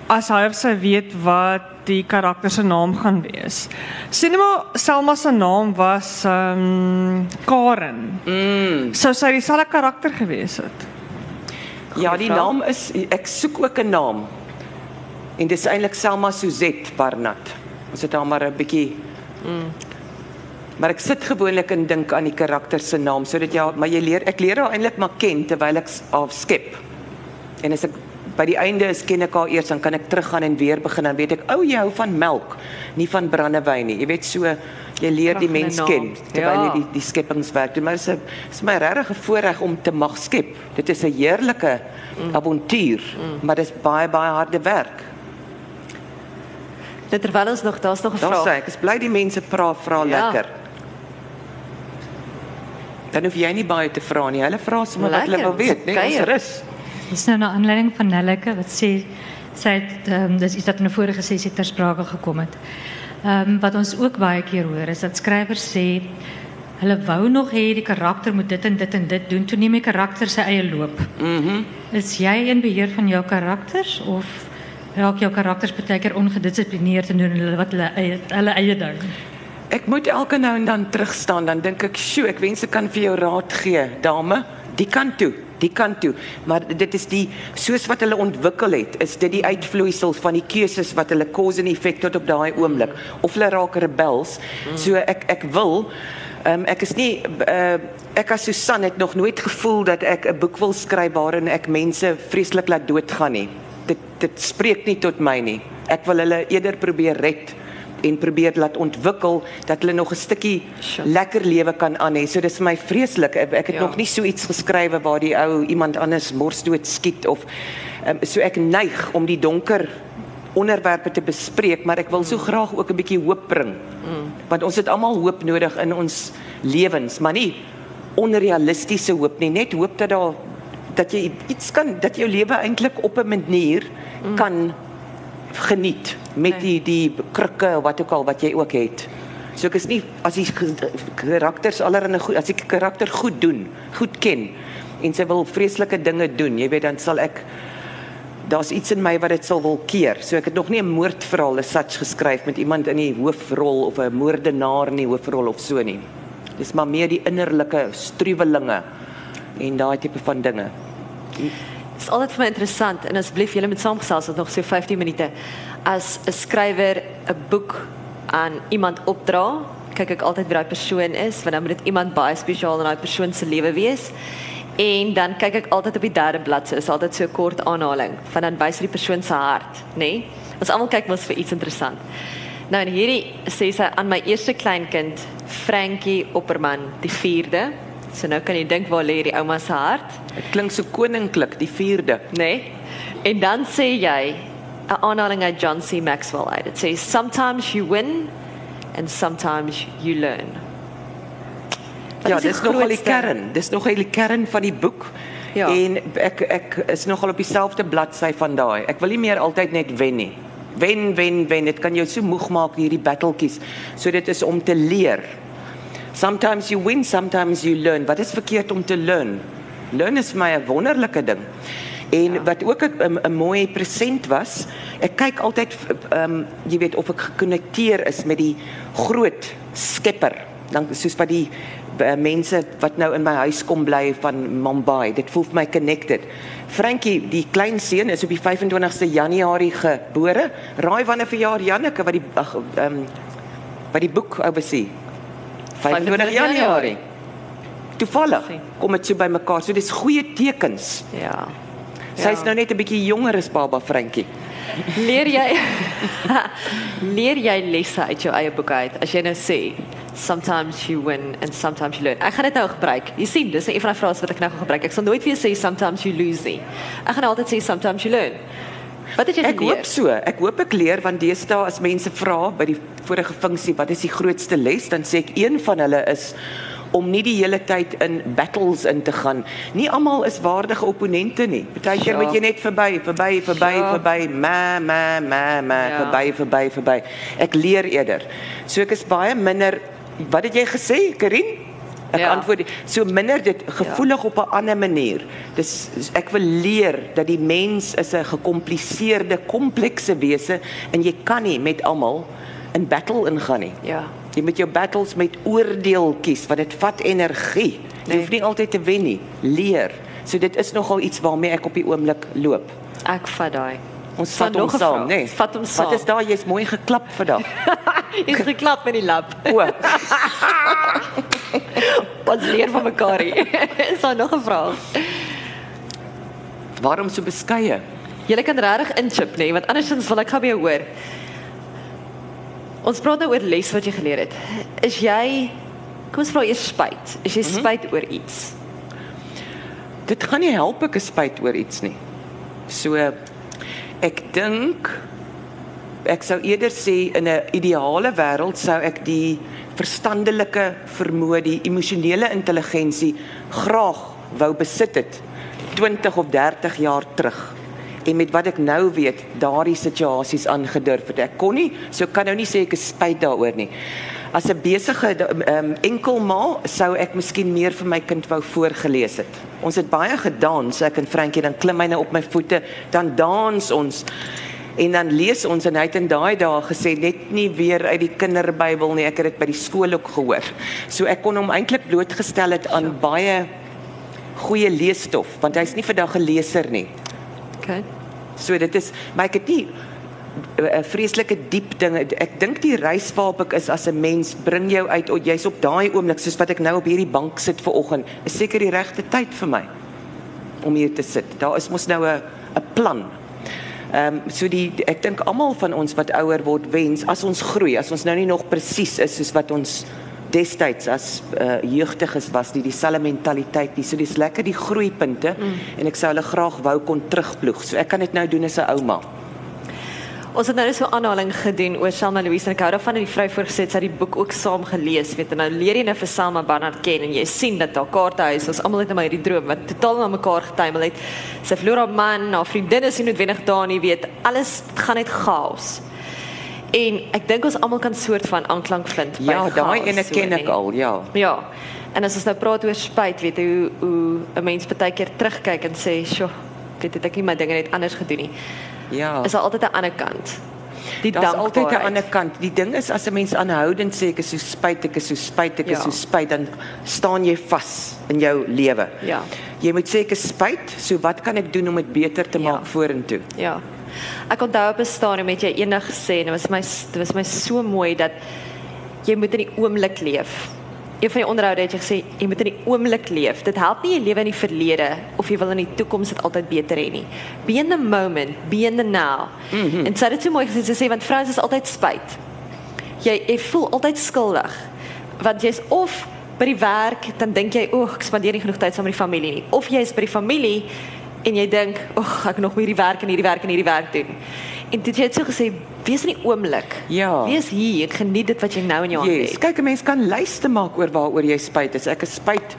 as hy of sy weet wat die karakter se naam gaan wees. Sien nou maar Selma se naam was ehm um, Karen. Mm. Sou sy dieselfde karakter gewees het? Ja, die vraag. naam is ek soek ook 'n naam. En dis eintlik Selma Suzette Barnard. Ons het haar maar 'n bietjie Mm. Maar ek sit gewoonlik en dink aan die karakter se naam sodat ja, maar jy leer ek leer haar eintlik maar ken terwyl ek haar skep. En as ek by die einde is ken ek haar eers dan kan ek teruggaan en weer begin dan weet ek ou jy hou van melk, nie van brandewyn nie. Jy weet so jy leer die mens ken terwyl jy Ja. die die skepingswerk doen. Maar dit is is my regtig 'n voorreg om te mag skep. Dit is 'n heerlike Mm. avontuur, maar dit is baie baie harde werk. Dit terwyl ons nog daar's nog 'n Dan sê vraag. ek, ek is bly die mense vra vra Ja. lekker. Dan hoef jy nie baie te vra nie. Hulle vra sommer wat hulle wil weet, nee, ons rus. Dis nou na aanleiding van Nelleke wat sê sy het ehm um, dis iets wat in 'n vorige sessie ter sprake gekom het. Ehm um, wat ons ook baie keer hoor is dat skrywers sê hulle wou nog hê die karakter moet dit en dit en dit doen, toe neem die karakter sy eie loop. Mhm. Mm Is jy in beheer van jou karakters of raak jou karakters baie keer ongedissiplineerd en doen hulle wat hulle eie hulle eie ding? Ek moet elke nou en dan terugstaan, dan dink ek, "Sjoe, ek wens ek kan vir jou raad gee, dame. Die kan toe, die kan toe." Maar dit is die soos wat hulle ontwikkel het, is dit die uitvloeisel van die keuses wat hulle cause en effek tot op daai oomblik of hulle raak rebels. So ek ek wil Um, ek is nie uh, ek as Susan het nog nooit gevoel dat ek 'n boek wil skryf waarin ek mense vreeslik laat doodgaan nie. Dit dit spreek nie tot my nie. Ek wil hulle eerder probeer red en probeer laat ontwikkel dat hulle nog 'n stukkie Sure. lekker lewe kan aan hê. So dis vir my vreeslik. Ek, ek het Ja. nog nie so iets geskrywe waar die ou iemand anders morsdood skiet of um, so ek neig om die donker onderwerpe te bespreek, maar ek wil so graag ook 'n bietjie hoop bring. Mm. Want ons het almal hoop nodig in ons lewens, maar nie onrealistiese hoop nie, net hoop dat daar dat jy iets kan dat jou lewe eintlik op 'n manier mm. kan geniet met Nee. die die krikke of wat ook al wat jy ook het. So ek is nie as die karakters allerhande goed as die karakter goed doen, goed ken en sy wil vreeslike dinge doen, jy weet dan sal ek daar's iets in my wat dit sal wil keer. So ek het nog nie 'n moordverhaal as such geskryf met iemand in die hoofrol of 'n moordenaar in die hoofrol of so nie. Dis maar meer die innerlike struwelinge en daai tipe van dinge. Dit is altyd vir my interessant en asseblief julle moet saamgesels tot nog so 15 minute. As 'n skrywer 'n boek aan iemand opdra, kyk ek altyd wie daai persoon is, want dan moet dit iemand baie spesiaal in daai persoon se lewe wees. En dan kyk ek altyd op die derde bladsy, is altyd so 'n kort aanhaling van dan wys die persoon se hart, nê? Nee? Ons almal kyk mos vir iets interessant. Nou en hierdie sê sy aan my eerste kleinkind, Frankie Opperman, die 4de. So nou kan jy dink waar lê hierdie ouma se hart? Dit klink so koninklik, die 4de. Nee. En dan sê jy 'n aanhaling uit John C. Maxwell uit. Dit sê sometimes you win and sometimes you learn. Wat Ja, is die dis nogal die kern. Dis nogal die kern van die boek. Ja. En ek ek is nogal op dieselfde bladsy van daai. Ek wil nie meer altyd net wen nie. Wen, wen, wen. Dit kan jou so moeg maak hierdie battletjies. So dit is om te leer. Sometimes you win, sometimes you learn. Wat is verkeerd om te learn? Learn is my 'n wonderlike ding. En ja. wat ook 'n 'n mooi present was, ek kyk altyd ehm um, jy weet of ek gekonnekteer is met die groot skepper. Dan soos wat die uh, mense wat nou in my huis kom bly van Mumbai, dit voel vir my connected. Frankie, die klein seun is op die 25ste Januarie gebore. Raai wanneer verjaar Janneke wat die ehm um, wat die boek oversee. 25 Januarie. Toevallig kom dit so bymekaar. So dis goeie tekens. Ja. Sy's nou net 'n bietjie jonger as baba Frankie. Leer jy leer jy lesse uit jou eie boek uit as jy nou sê sometimes you win and sometimes you learn. Ek gaan dit nou gebruik. Jy sien, dis een van die frases wat ek nou gaan gebruik. Ek sal nooit weer sê sometimes you lose nie. Ek gaan altyd sê sometimes you learn. Wat het jy Ek geleer? hoop so. Ek hoop ek leer want deesdae as mense vra by die vorige funksie wat is die grootste les, dan sê ek een van hulle is om nie die hele tyd in battles in te gaan. Nie almal is waardige opponente nie. Partykeer Ja. moet jy net verby, verby, verby, Ja. verby, ma ma ma ma, Ja. verby, verby, verby. Ek leer eerder. So ek is baie minder Wat het jy gesê, Karin? Ek Ja. antwoord so minder dit gevoelig op 'n ander manier. Dis ek wil leer dat die mens is 'n gekompliseerde, komplekse wese en jy kan nie met almal in battle ingaan nie. Ja. Jy moet jou battles met oordeel kies want dit vat energie. Jy Nee. hoef nie altyd te wen nie. Leer. So dit is nogal iets waarmee ek op die oomblik loop. Ek vat daai. Ons vat hom 'n saam, nê? Nee. Vat hom saam. Wat is daar? Jy's mooi geklap vandag. Jy's geklap met die lap. O, Ons leer van mekaar hier. is daar nog 'n vraag? waarom so beskeie? Jy kan regtig inchip nê, nee, want andersins wil ek gou by jou hoor. Ons praat nou oor les wat jy geleer het. Is jy Kom ons vra eers spyt. Is jy spyt mm -hmm. oor iets? Dit gaan nie help ek is spyt oor iets nie. So ek dink ek sou eerder sê in 'n ideale wêreld sou ek die verstandelike vermoë, die emosionele intelligensie graag wou besit het 20 of 30 jaar terug. En met wat ek nou weet, daardie situasies aangedurf het. Ek kon nie, so kan nou nie sê ek is spyt daaroor nie. As 'n besige um, enkelma sou ek miskien meer vir my kind wou voorgelees het. Ons het baie gedans, ek en Frankie dan klim hy nou op my voete, dan dans ons en dan lees ons en hy het in daai dae gesê net nie weer uit die kinderbybel nie, ek het dit by die skool ook gehoor. So ek kon hom eintlik blootgestel het aan baie goeie leesstof want hy's nie vandag 'n leser nie. Okay. So dit is maar ek het nie 'n vreeslike diep dinge. Ek dink die reis waarop ek is as 'n mens bring jou uit of jy's op daai oomblik soos wat ek nou op hierdie bank sit ver oggend, is seker die regte tyd vir my om hier te sit. Daar is mos nou 'n 'n plan. Ehm um, so die ek dink almal van ons wat ouer word wens as ons groei, as ons nou nie nog presies is soos wat ons destyds as uh, jeugdiges was, nie dieselfde mentaliteit nie. So dis lekker die groeipunte mm. en ek sou hulle graag wou kon terugploeg. So ek kan dit nou doen as 'n ouma. Ons het nou so 'n aanhaling gedoen oor Selma Louise en ek hou daarvan dat die vrou voorgesit sy het die boek ook saam gelees, weet en nou leer jy nou vir Selma Barnard ken en jy sien dat haar kaartehuis, ons almal het nou hierdie droom wat totaal na mekaar getuimel het. Sy verloor haar man, haar vriendin is nie noodwendig daar nie, weet, alles gaan net chaos. En ek dink ons almal kan soort van aanklank vind by Ja, daai ene ken ek al, ja. Ja. En as ons nou praat oor spyt, weet hoe hoe 'n mens baie keer terugkyk en sê, "Sjoe, weet jy, ek het nie my dinge net anders gedoen nie." Ja. Is daar altyd 'n ander kant. Die Daar's altyd 'n dankbaarheid. ander kant. Die ding is as 'n mens aanhoudend sê ek is so spyt, ek is so spyt, ek is Ja. so spyt, dan staan jy vas in jou lewe. Ja. Jy moet sê ek is spyt, so wat kan ek doen om dit beter te Ja. maak vorentoe? Ja. Ek onthou op 'n stadium het jy eendag gesê en dit was my dit was my so mooi dat jy moet in die oomblik leef. Een van die onderhoude het jy gesê jy moet in die oomblik leef. Dit help nie jy lewe in die verlede of jy wil in die toekoms dit altyd beter hê nie. Be in the moment, be in the now. Mm -hmm. En sy het dit so mooi gesê, sy sê want vrouens is altyd spyt. Jy jy voel altyd skuldig. Want jy's of by die werk dan dink jy, "Oeg, ek spandeer nie genoeg tyd saam met die familie nie." Of jy's by die familie en jy dink, "Oeg, ek nog hierdie werk en hierdie werk en hierdie werk doen." En dit jy het so gesê, wees in die oomblik. Ja. Wees hier, geniet dit wat jy nou in jou hand Yes, het. kyk 'n mens kan lyste maak oor waaroor jy spyt is. Ek is spyt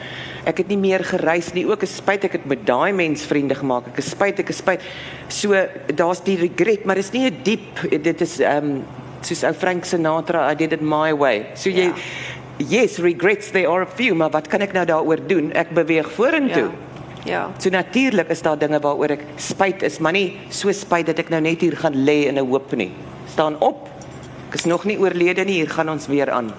ek het nie meer gereis nie. Ook is spyt ek het met daai mens vriende gemaak. Ek is spyt, ek is spyt. So daar's die regret, maar dis nie 'n diep dit is ehm um, soos ou Frank Sinatra, I did it my way. So jy Yes, regrets there are a few, maar wat kan ek nou daaroor doen? Ek beweeg vorentoe. Ja. Ja. So natuurlik is daar dinge waaroor ek spyt is, maar nie so spyt dat ek nou net hier gaan lê in 'n hoop nie. Staan op. Ek is nog nie oorlede nie, hier gaan ons weer aan.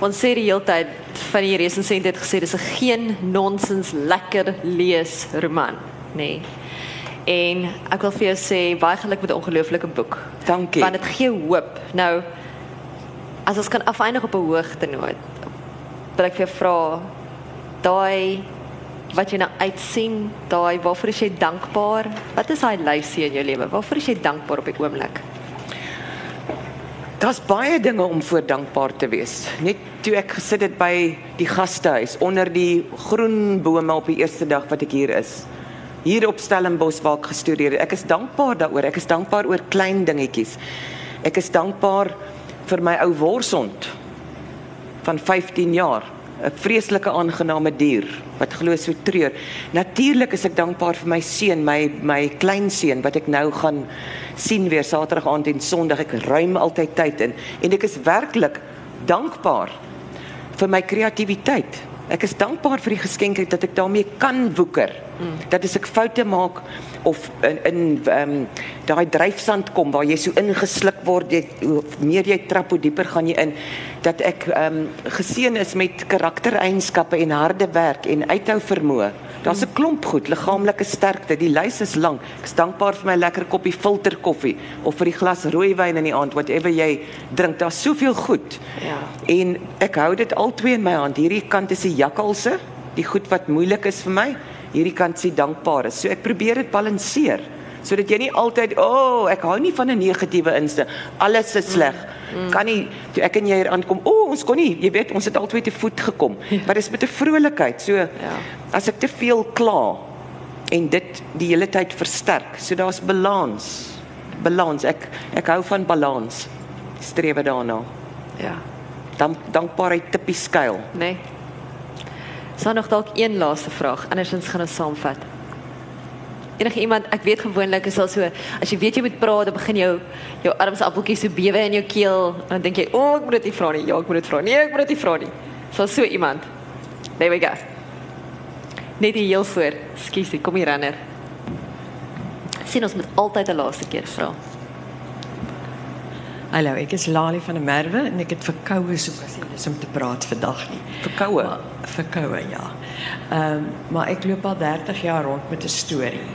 Ons sê die hele tyd van die resensent het gesê dis 'n geen nonsens lekker lees roman, nê. Nee. En ek wil vir jou sê baie geluk met 'n ongelooflike boek. Dankie. Want dit gee hoop. Nou as ons kan afeindig op 'n hoogtenoot. Wil ek vir jou vra daai wat jy nou uitsien, daai waarvoor is jy dankbaar? Wat is daai lysie in jou lewe? Waarvoor is jy dankbaar op die oomblik? Daar's baie dinge om voor dankbaar te wees. Net toe ek gesit het by die gastehuis onder die groen bome op die eerste dag wat ek hier is, hier op Stellenbosch waar ek gestudeer het. Ek is dankbaar daaroor. Ek is dankbaar oor klein dingetjies. Ek is dankbaar vir my ou worshond van 15 jaar. 'n vreeslike aangename dier wat glo so treur. Natuurlik is ek dankbaar vir my seun, my my kleinseun wat ek nou gaan sien weer Saterdag aand en Sondag. Ek ruim altyd tyd in en ek is werklik dankbaar vir my kreatiwiteit. Ek is dankbaar vir die geskenke dat ek daarmee kan woeker. Mm. Dat as ek foute maak of in in ehm um, daai dryfsand kom waar jy so ingesluk word, jy hoe meer jy trap hoe dieper gaan jy in dat ek ehm um, geseën is met karaktereienskappe en harde werk en uithou vermoë. Daar's 'n klomp goed, liggaamlike sterkte, die lys is lank. Ek is dankbaar vir my lekker koppie filterkoffie of vir die glas rooiwyn in die aand, whatever jy drink. Daar's soveel goed. Ja. En ek hou dit al twee in my hand. Hierdie kant is die jakkalse, die goed wat moeilik is vir my. Hierdie kant sê dankbaar is. So ek probeer dit balanseer sodat jy nie altyd, "O, oh, ek hou nie van 'n negatiewe inste. Alles is sleg." Mm. Kan nie toe ek en jy hier aankom, "O, oh, ons kon nie, jy weet, ons het albei te voet gekom." Maar dis met 'n vrolikheid. So ja. as ek te veel kla en dit die hele tyd versterk. So daar's balans. Balans. Ek ek hou van balans. Streef daarna. Ja. Dan dankbaarheid tipies skuil. Nee. Sa nog dalk een laaste vraag, andersins gaan ons saamvat. Enige iemand, ek weet gewoonlik is al so as jy weet jy moet praat, dan begin jou jou arms appeltjies so bewe in jou keel en dan dink jy, "O, oh, ek moet dit nie vra nie. Ja, ek moet dit vra. Nee, ek moet dit nie vra nie." So so iemand. There we go. Net die heel voor. Skielik, kom hier renner. Sien ons moet altyd 'n laaste keer vra. Hallo, ek is Lali van der Merwe en ek het verkoue soek as jy dis om te praat vandag nie. Verkoue. Verkoue, ja. Ehm, um, maar ek loop al 30 jaar rond met 'n storie.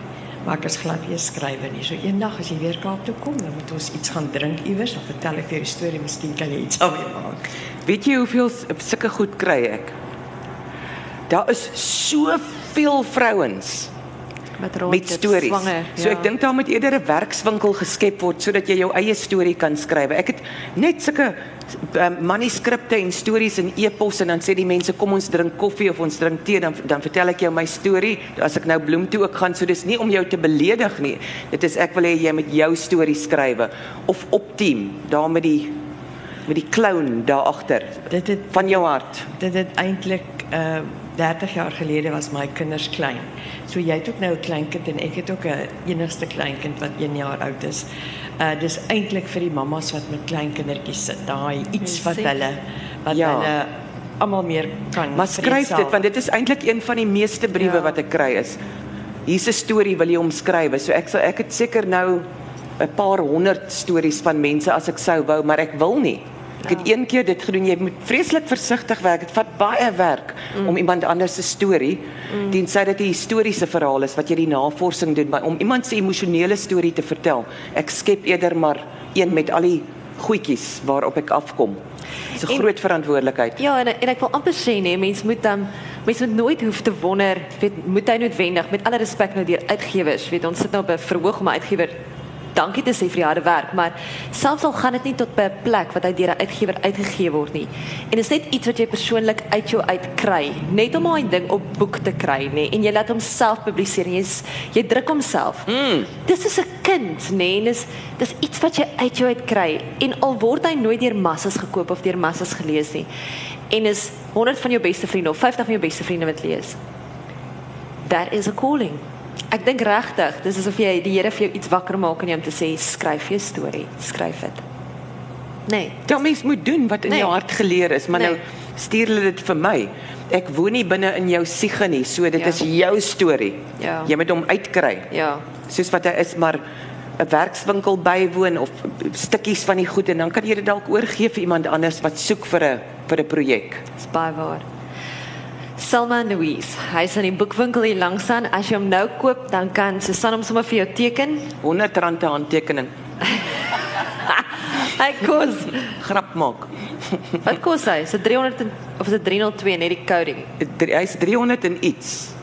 Maar ek is glad nie 'n skrywer nie. So eendag as jy weer Kaap toe kom, dan moet ons iets gaan drink iewers of vertel ek vir die storie, miskien kan jy iets daarmee maak. Weet jy hoeveel sulke goed kry ek? Daar is soveel vrouens met met stories. So ja. ek dink daar moet eerder 'n werkswinkel geskep word sodat jy jou eie storie kan skryf. Ek het net sulke um, manuskripte en stories in e-pos en dan sê die mense kom ons drink koffie of ons drink tee dan dan vertel ek jou my storie as ek nou bloem toe ook gaan so dis nie om jou te beledig nie. Dit is ek wil hê jy met jou storie skrywe of op team daar met die met die clown daar agter. Dit het van jou hart. Dit het eintlik uh 30 jaar gelede was my kinders klein. So jy het ook nou 'n kleinkind en ek het ook 'n enigste kleinkind wat 1 jaar oud is. Uh dis eintlik vir die mammas wat met kleinkindertjies sit. Daai iets wat hulle wat Ja. hulle almal meer kan Maar skryf dit want dit is eintlik een van die meeste briewe ja. wat ek kry is. Hier's 'n storie wil jy omskryf. So ek sal ek het seker nou 'n paar honderd stories van mense as ek sou wou, maar ek wil nie. Ek het een keer dit gedoen. Jy moet vreeslik versigtig werk. Dit vat baie werk mm. om iemand anders se storie, mm. tensy dit 'n historiese verhaal is wat jy die navorsing doen, maar om iemand se emosionele storie te vertel. Ek skep eerder maar een met al die goedjies waarop ek afkom. Dis 'n groot verantwoordelikheid. Ja, en en ek wil amper sê nee, mens moet dan moet nooit hoef te wonder, weet moet hy noodwendig met alle respek nou deur uitgewers, weet ons sit nou op 'n verhoog om 'n uitgewer dankie te sê vir die harde werk, maar selfs al gaan dit nie tot by 'n plek wat hy deur 'n uitgewer uitgegee word nie. En dit is net iets wat jy persoonlik uit jou uit kry, net om daai ding op boek te kry, nê, en jy laat hom self publiseer jy s- jy druk hom self. Mm. Dis is 'n kind, nê, en dis dis iets wat jy uit jou uit kry en al word hy nooit deur massas gekoop of deur massas gelees nie. En is 100 van jou beste vriende of 50 van jou beste vriende wat lees. That is a calling. Ek dink regtig, dis asof jy die Here vir jou iets wakker maak en jy om te sê skryf jou storie, skryf dit. Nee. Ja, mens moet doen wat in Nee. jou hart geleer is, maar Nee. nou stuur hulle dit vir my. Ek woon nie binne in jou siege nie, so dit Ja. is jou storie. Ja. Jy moet hom uitkry. Ja. Soos wat hy is, maar 'n werkswinkel bywoon of stukkies van die goed en dan kan jy dit dalk oorgee vir iemand anders wat soek vir 'n vir 'n projek. Dis baie waar. Selma Louise, hy's in die boekwinkel hier langs aan. As jy hom nou koop, dan kan Susan hom sommer vir jou teken. R100 'n handtekening. Hy kos grap maak. Wat kos hy? Is dit 300 en, of is dit 302 net die coding? Hy's 300 en iets.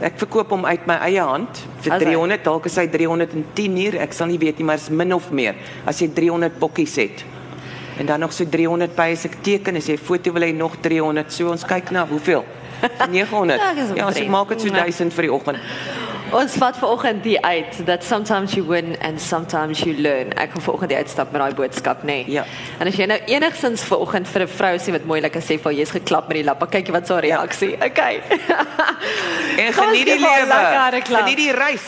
Ek verkoop hom uit my eie hand vir As hy- 300, dalk is hy 310 hier, ek sal nie weet nie, maar is min of meer as jy 300 bokkies het. En dan nog so 300 by as ek teken, as jy foto wil hê nog 300. So ons kyk na hoeveel. 900. Ja, dis Ja, ek omtrent. maak dit so Nee. 1000 vir die oggend. Ons vat vanoggend die uit that sometimes you win and sometimes you learn. Ek gaan vanoggend die uitstap met daai boodskap, nê. Nee. Ja. En as jy nou enigsins vanoggend vir 'n vrou sê wat mooi lekker sê, "Val jy's geklap met die lappa." Kyk jy wat sy reaksie. Okay. En geniet die vir lewe. Geniet die reis.